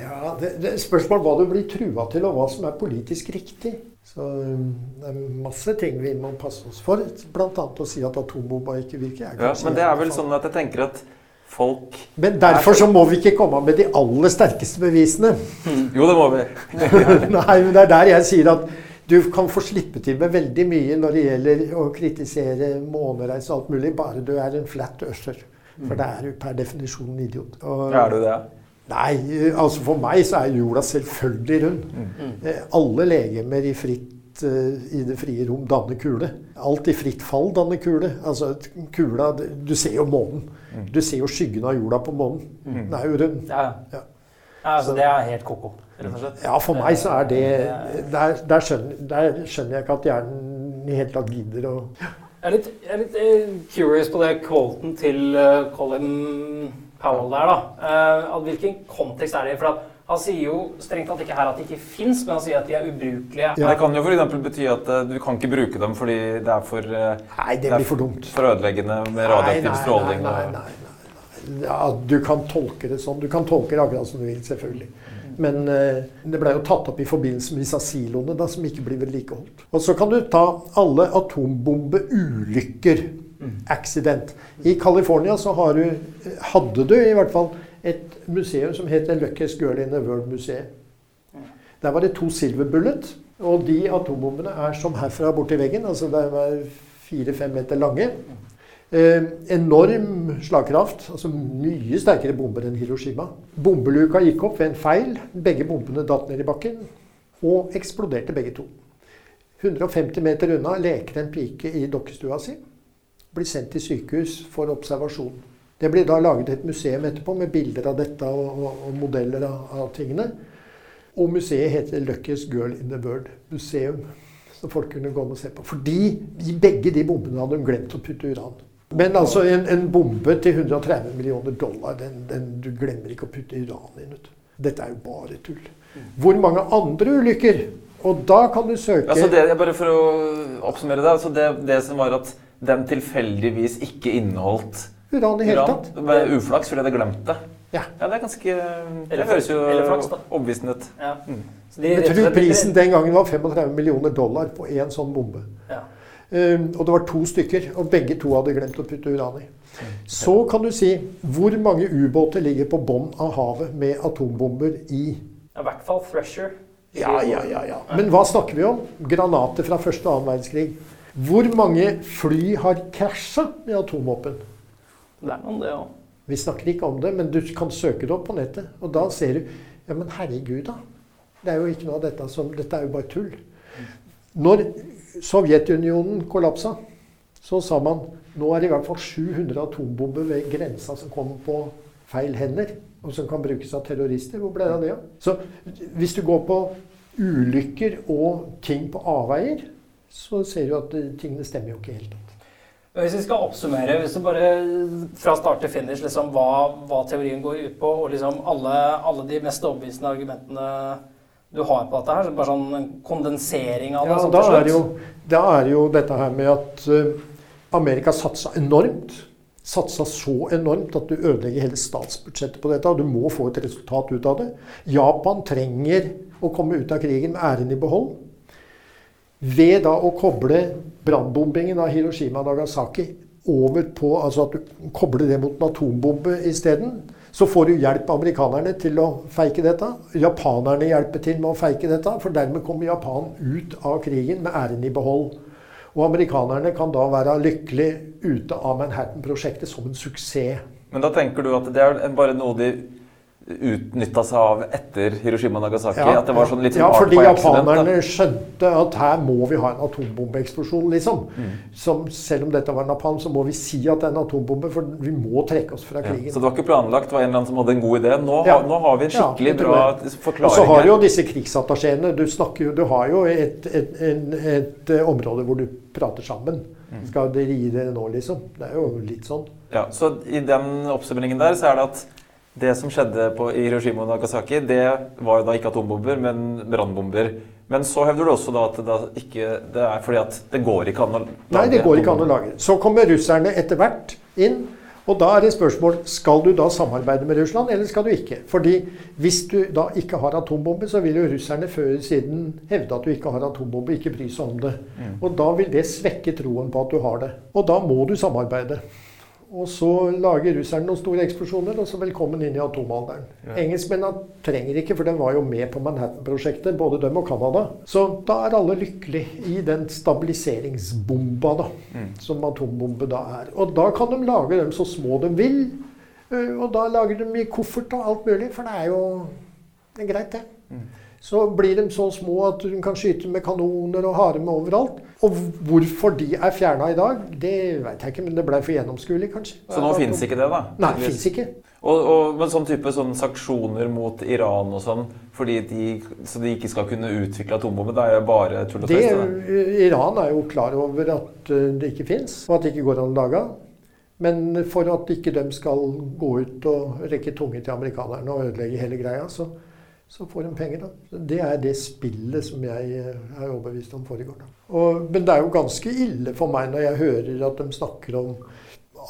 Ja, det, det spørsmål hva du blir trua til, og hva som er politisk riktig. Så um, Det er masse ting vi må passe oss for. Bl.a. å si at atombomba ikke virker. er Ja, men det er vel sånn at jeg tenker at folk Men derfor så må vi ikke komme med de aller sterkeste bevisene. Jo, det må vi. Nei, men det er der jeg sier at du kan få slippe til med veldig mye når det gjelder å kritisere månereis og alt mulig, bare du er en flat usher. For det er jo per definisjon en idiot. Og- Er du det? Nei, altså for meg så er jorda selvfølgelig rund. Mm. Alle legemer i fritt eh, i det frie rom danner kule. Alt i fritt fall danner kule. Altså kula Du ser jo månen. Du ser jo skyggen av jorda på månen. Den er jo rund. Ja. Ja. Ja, altså, det er helt ko-ko, rett og slett. Ja, for meg så er det Der, der, skjønner, der skjønner jeg ikke at hjernen i hele tatt gidder å Jeg er litt, jeg er litt eh, curious på det quoten til eh, Colin Powell der, da. Eh, hvilken kontekst er det i? For at han sier jo strengt tatt ikke her at de ikke fins, men han sier at de er ubrukelige. Ja. Det kan jo f.eks. bety at uh, du kan ikke bruke dem fordi det er for, uh, Nei, det det blir for dumt. for ødeleggende med radioaktiv Nei, nei, stråling. Nei, nei, nei, nei, nei. Ja, du kan tolke det sånn. Du kan tolke det akkurat som du vil, selvfølgelig. Men uh, det ble jo tatt opp i forbindelse med disse siloene da, som ikke blir vedlikeholdt. Og så kan du ta alle atombombeulykker. Accident. I California så du, hadde du i hvert fall et museum som heter Luckiest Girl in the World-museet. Der var det to Silver Bullet. Og de atombombene er som herfra borti veggen. Altså de er fire-fem meter lange. Eh, enorm slagkraft. Altså mye sterkere bomber enn Hiroshima. Bombeluka gikk opp ved en feil. Begge bombene datt ned i bakken. Og eksploderte begge to. 150 meter unna leker en pike i dokkestua si. Blir sendt til sykehus for observasjon. Det blir da laget et museum etterpå med bilder av dette og, og, og modeller av, av tingene. Og museet heter 'Luckiest Girl in the World Museum'. Som folk kunne gå og se på. Fordi i begge de bombene hadde hun glemt å putte uran. Men altså en, en bombe til 130 millioner dollar, den, den, du glemmer ikke å putte uran inn. Ut. Dette er jo bare tull. Hvor mange andre ulykker? Og da kan du søke Altså det, bare for å oppsummere det, altså det, det som var at den tilfeldigvis ikke inneholdt uran i hele tatt. Med uflaks fordi det glemte. Ja. Ja, det er ganske Det høres jo overbevisende ut. Ja. Mm. Jeg tror prisen den gangen var 35 millioner dollar på én sånn bombe. Ja. Um, og det var to stykker, og begge to hadde glemt å putte uran i. Så kan du si hvor mange ubåter ligger på bånn av havet med atombomber i I hvert fall Thresher. Ja, ja, ja. ja. Men hva snakker vi om? Granater fra første og annen verdenskrig. Hvor mange fly har krasja med atomvåpen? Det er noen, det òg. Vi snakker ikke om det, men du kan søke det opp på nettet. Og da ser du Ja, men herregud, da. Det er jo ikke noe av dette som Dette er jo bare tull. Når Sovjetunionen kollapsa, så sa man nå er det i hvert fall 700 atombomber ved grensa som kommer på feil hender, og som kan brukes av terrorister. Hvor ble det av det? Så hvis du går på ulykker og ting på avveier, så ser du at eh, tingene stemmer jo ikke helt. Hvis vi skal oppsummere, hvis du bare fra start til finish liksom, hva, hva teorien går ut på, og liksom alle, alle de mest overbevisende argumentene du har på dette her, så bare sånn en kondensering av det Ja, sånn da er, jo, da er jo dette her med at eh, Amerika satsa enormt. Satsa så enormt at du ødelegger hele statsbudsjettet på dette. Og du må få et resultat ut av det. Japan trenger å komme ut av krigen med æren i behold. Ved da å koble brannbombingen av Hiroshima og Nagasaki over på Altså at du kobler det mot en atombombe isteden. Så får du hjelp amerikanerne til å feike dette. Japanerne hjelper til med å feike dette, for dermed kommer Japan ut av krigen med æren i behold. Og amerikanerne kan da være lykkelig ute av Manhattan-prosjektet som en suksess. Men da tenker du at det er bare noe de utnytta seg av etter Hiroshima og Nagasaki? at det var sånn litt ja, fordi japanerne skjønte at her må vi ha en atombombeeksplosjon, liksom. Mm. Som, selv om dette var napalm, så må vi si at det er en atombombe, for vi må trekke oss fra Ja, så det var ikke planlagt? Det var en eller annen som hadde en god idé? Nå, Ja. har, nå har vi en skikkelig det bra forklaring Og så har du jo disse krigsattachéene. Du, du har jo et, et, et, et eh, område hvor du prater sammen. Mm. Skal dere gi dere nå, liksom? Det er jo litt sånn. Ja, så i den oppsummeringen der så er det at det som skjedde på i Hiroshima og Nagasaki, det var jo da ikke atombomber, men brannbomber. Men så hevder du også da at det, ikke, det er fordi at det går ikke an å lage Nei, det går ikke an å lage. Så kommer russerne etter hvert inn. Og da er det spørsmål skal du da samarbeide med Russland, eller skal du ikke. Fordi hvis du da ikke har atombombe, så vil jo russerne før eller siden hevde at du ikke har atombombe, ikke bry seg om det. Og da vil det svekke troen på at du har det. Og da må du samarbeide. Og så lager russerne noen store eksplosjoner, og så velkommen inn i atomalderen. Engelskmennene trenger ikke, for de var jo med på Manhattan-prosjektet, både dem og Canada. Så da er alle lykkelige i den stabiliseringsbomba da, som atombombe da er. Og da kan de lage dem så små de vil. Og da lager de i koffert og alt mulig, for det er jo det er greit, det. Så blir de så små at hun kan skyte med kanoner og ha overalt. Og hvorfor de er fjerna i dag, det vet jeg ikke, men det ble for gjennomskuelig, kanskje. Så nå fins ikke det, da? Nei, fins ikke. Og, og, men sånn type sånn sanksjoner mot Iran og sånn, fordi de, så de ikke skal kunne utvikle atombombe, det er jo bare tull og tøys? Iran er jo klar over at eh, det ikke fins, og at det ikke går an å lage. Men for at ikke de skal gå ut og rekke tunge til amerikanerne og ødelegge hele greia, så, så får de penger. da. Det er det spillet som jeg eh, er overbevist om foregår. Og, men det er jo ganske ille for meg når jeg hører at de snakker om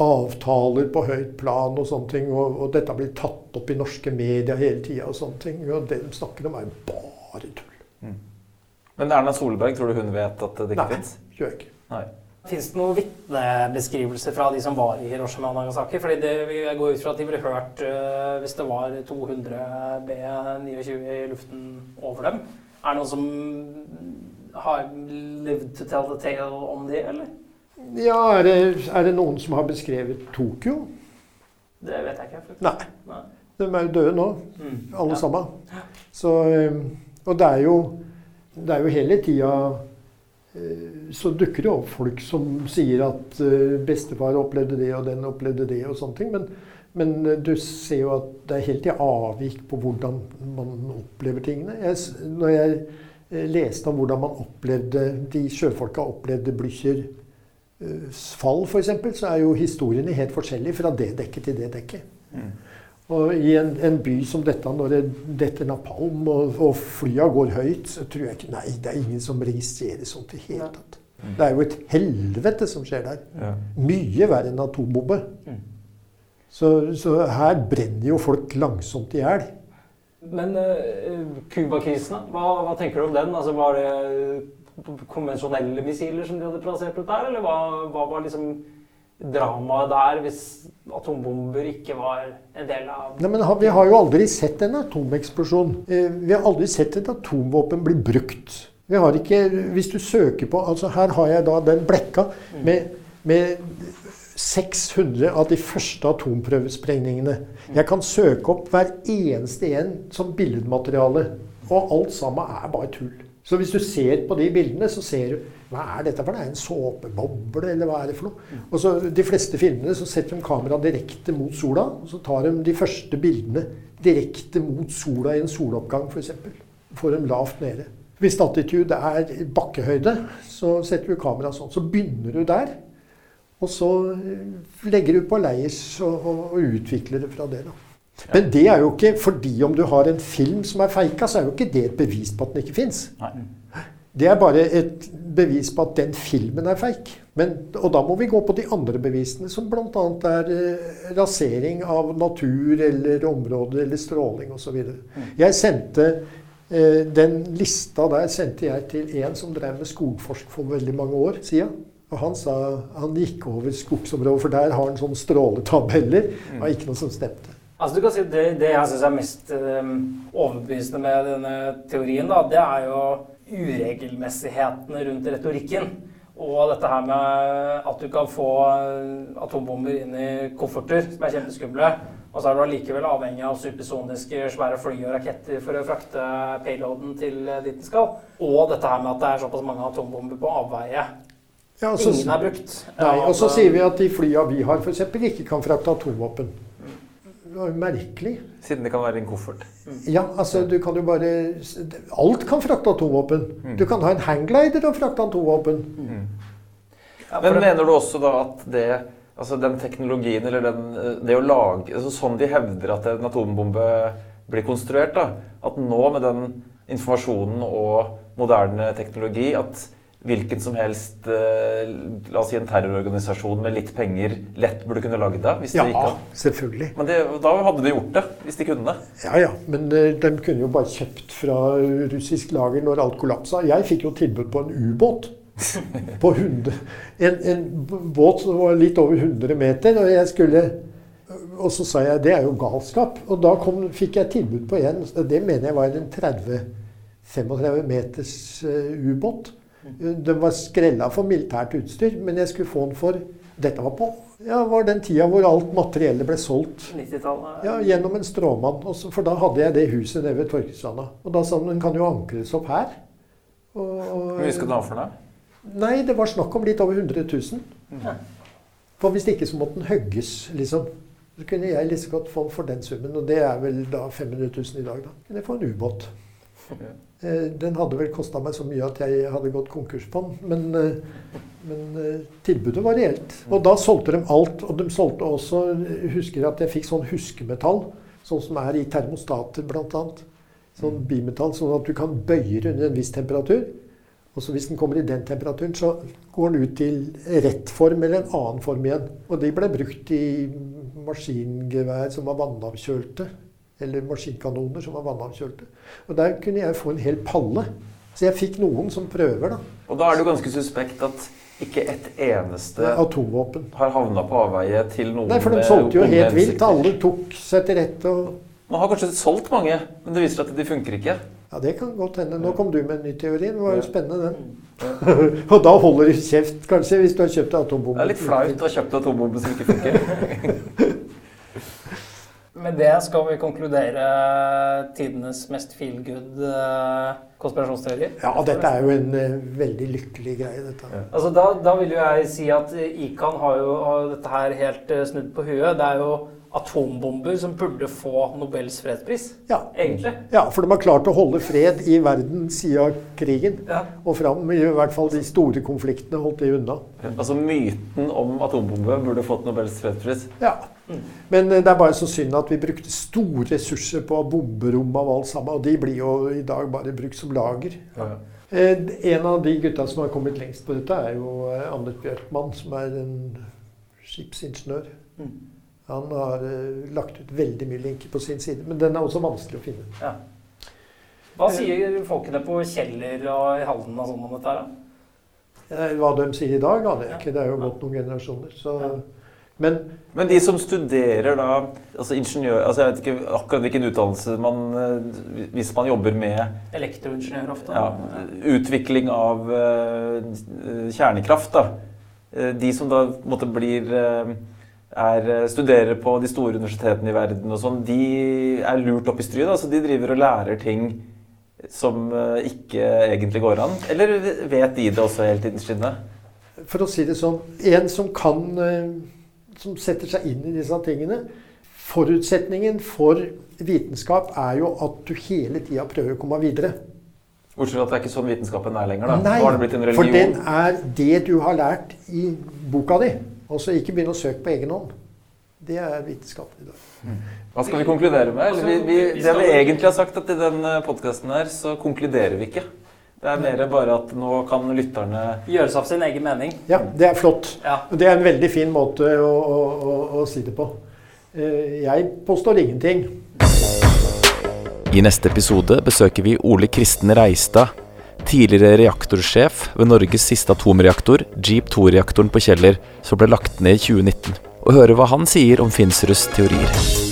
avtaler på høyt plan og sånne ting, og, og dette blir tatt opp i norske medier hele tida og sånne ting. Og det de snakker om, er jo bare tull. Men Erna Solberg, tror du hun vet at det ikke Nei, det gjør jeg ikke. Nei. Fins det noen vitnebeskrivelser fra de som var i Hiroshima og Nagasaki? Fordi det, Jeg går ut fra at de ble hørt uh, hvis det var 200 B-29 i luften over dem. Er det noen som har lived to tell the tale om de, eller? Ja, er det, er det noen som har beskrevet Tokyo? Det vet jeg ikke. Nei. Nei. De er jo døde nå, Mm. alle Ja. sammen. Så, eh, og det er jo, det er jo hele tida så dukker det opp folk som sier at eh, bestefar opplevde det, og den opplevde det, og sånne ting. Men, men eh, du ser jo at det er helt i avvik på hvordan man opplever tingene. Jeg, når jeg eh, leste om hvordan man opplevde de sjøfolka opplevde Blüchers eh, fall, f.eks., så er jo historiene helt forskjellige fra det dekket til det dekket. Og i en, en by som dette, når det detter napalm og, og flya går høyt, så tror jeg ikke Nei, det er ingen som registrerer sånt i hele tatt. Det er jo et helvete som skjer der. Ja. Mye verre enn atombombe. Så, så her brenner jo folk langsomt i hjel. Men uh, Cuba-krisen, uh, hva, hva tenker du om den? Altså, var det eh, konvensjonelle missiler som de hadde plassert ut der, eller hva, hva var liksom dramaet der hvis atombomber ikke var en del av Nei, men Vi har jo aldri sett en atomeksplosjon. Eh, Vi har aldri sett et atomvåpen bli brukt. Vi har ikke, Hvis du søker på altså Her har jeg da den blekka med, med 600 av de første atomprøvesprengningene. Jeg kan søke opp hver eneste en som billedmateriale. Og alt sammen er bare tull. Så hvis du ser på de bildene, så ser du hva er dette for noe? Er det en såpeboble, eller hva er det for noe? Og så De fleste filmene så setter de kameraet direkte mot sola, og så tar de de første bildene direkte mot sola i en soloppgang, f.eks. Får dem lavt nede. Hvis attitude er bakkehøyde, så setter du kameraet sånn. Så begynner du der. Og så eh, legger du på leirs og, og, og utvikler det fra det. da. Men det er jo ikke fordi om du har en film som er feika, så er jo ikke det et bevis på at den ikke fins. Det er bare et bevis på at den filmen er feik. Men, og da må vi gå på de andre bevisene, som bl.a. er eh, rasering av natur eller områder eller stråling osv. Jeg sendte eh, den lista der sendte jeg til en som drev med skogforsk for veldig mange år siden. Og han sa han gikk over skogsområdet, for der har han sånne stråletabeller. Det var ikke noe som stemte. Altså du kan si Det, det jeg syns er mest øh, overbevisende med denne teorien, da, det er jo uregelmessighetene rundt retorikken. Og dette her med at du kan få eh, atombomber inn i kofferter, som er kjempeskumle. Og så er du allikevel avhengig av supersoniske svære fly og raketter for å frakte payloaden til eh, dit den skal. Og dette her med at det er såpass mange atombomber på avveie. Ja, altså, Ingen er brukt. Nei, og så sier vi at de flya vi har, f.eks. ikke kan frakte atomvåpen. Det var jo merkelig. Siden det kan være en koffert. Ja, altså du kan jo bare Alt kan frakte atomvåpen. Du kan ha en hangglider og frakte atomvåpen. Ja, Men det- mener du også da at det Altså den teknologien, eller den, eh, det å lage altså Sånn de hevder at en atombombe blir konstruert, da. At nå med den informasjonen og moderne teknologi at hvilken som helst eh, La oss si en terrororganisasjon med litt penger lett burde kunne lagd det? Hvis ja, de an. selvfølgelig. Men det, da hadde de gjort det, hvis de kunne. Ja, ja, men eh, de kunne jo bare kjøpt fra russisk lager når alt kollapsa. Jeg fikk jo tilbud på en ubåt. På 100, en, en båt som var litt over 100 meter, og jeg skulle Og så sa jeg det er jo galskap. Og da kom, fikk jeg tilbud på en. Det mener jeg var en 30-35 meters eh, ubåt. Den var skrella for militært utstyr, men jeg skulle få den for Dette var på ja, var den tida hvor alt materiellet ble solgt ja, gjennom en stråmann. For da hadde jeg det huset nede ved Torkestranda. Og da sa han den kan jo ankres opp her. Og, Hvor mye skal den ha for det? nei, det var snakk om litt over 100 000. For hvis ikke så måtte den hogges, liksom. Så kunne jeg like godt få den for den summen. Og det er vel da 500 000 i dag, da. Kunne jeg få en ubåt. Eh, Den hadde vel kosta meg så mye at jeg hadde gått konkurs på den. Men, eh, men eh, tilbudet var reelt. Og da solgte de alt. Og de solgte også jeg Husker at jeg fikk sånn huskemetall, sånn som er i termostater bl.a. Sånn bimetall, sånn at du kan bøye det under en viss temperatur. Og så hvis den kommer i den temperaturen, så går den ut til rett form eller en annen form igjen. Og de ble brukt i maskingevær som var vannavkjølte. Eller maskinkanoner som var vannavkjølte. Og der kunne jeg få en hel palle. Så jeg fikk noen som prøver, da. Og da er det jo ganske suspekt at ikke et eneste Atomvåpen. har havna på avveie til noen Nei, for de solgte jo helt vilt. Alle tok seg til rette. og... Man har kanskje solgt mange, men det viser at de funker ikke. Ja, det kan godt hende. Nå kom du med en ny teori. Det var jo spennende, den. og da holder du kjeft, kanskje, hvis du har kjøpt atombombe. Det er litt flaut å ha kjøpt atombombe som ikke funker. Med det skal vi konkludere tidenes mest feel good eh, konspirasjonsteori. Ja, dette er jo en eh, veldig lykkelig greie, dette. Altså da, da vil jo jeg si at Ikan har jo har dette her helt eh, snudd på huet. Det er jo atombomber som burde få Nobels fredspris, Ja. egentlig. ja, for de har klart å holde fred i verden siden krigen. Ja. Og fram i hvert fall de store konfliktene holdt de unna. Altså Myten om atombombe burde fått Nobels fredspris. Ja. Men eh, det er bare så synd at vi brukte store ressurser på bomberom av alt sammen. Og de blir jo i dag bare brukt som lager. Ja. En av de gutta som har kommet lengst på dette, er jo eh, Anders Bjørkmann, som er en skipsingeniør. Mm. Han har uh, lagt ut veldig mye linker på sin side, men den er også vanskelig å finne. Ja. Hva sier folkene på Kjeller og i Halden og sånn om dette her? Eh, Hva de sier i dag, aner jeg ikke. Det er jo gått noen generasjoner. Så. Ja. Men Men de som studerer da altså ingeniør altså Jeg vet ikke akkurat hvilken utdannelse man eh, Hvis man jobber med Elektroingeniør ofte. ja, utvikling av uh, kjernekraft, da. De som da på en måte blir eh, er, eh, studerer på de store universitetene i verden og sånn, de er lurt opp i stryet. Altså de driver og lærer ting som eh, ikke egentlig går an. Eller vet de det også helt innerst for å si det sånn En som kan eh, Som setter seg inn i disse tingene Forutsetningen for vitenskap er jo at du hele tida prøver å komme videre. Bortsett fra at det er ikke sånn vitenskapen er lenger. da. Nei, Nå har det blitt en for den er det du har lært i boka di. Altså ikke begynne å søke på egen hånd. Det er vitenskapen i dag. Hva skal vi konkludere med? Eller, vi, vi, det vi egentlig har sagt, at i den podkasten her, så konkluderer vi ikke. Det er mer bare at nå kan lytterne Gjøre seg opp sin egen mening. Ja, det er flott. Ja. Det er en veldig fin måte å, å, å, å si det på. Eh, Jeg påstår ingenting. I neste episode besøker vi Ole Kristen Reistad, tidligere reaktorsjef ved Norges siste atomreaktor, Jeep 2-reaktoren på Kjeller, som ble lagt ned i 2019, og høre hva han sier om Finsruds teorier.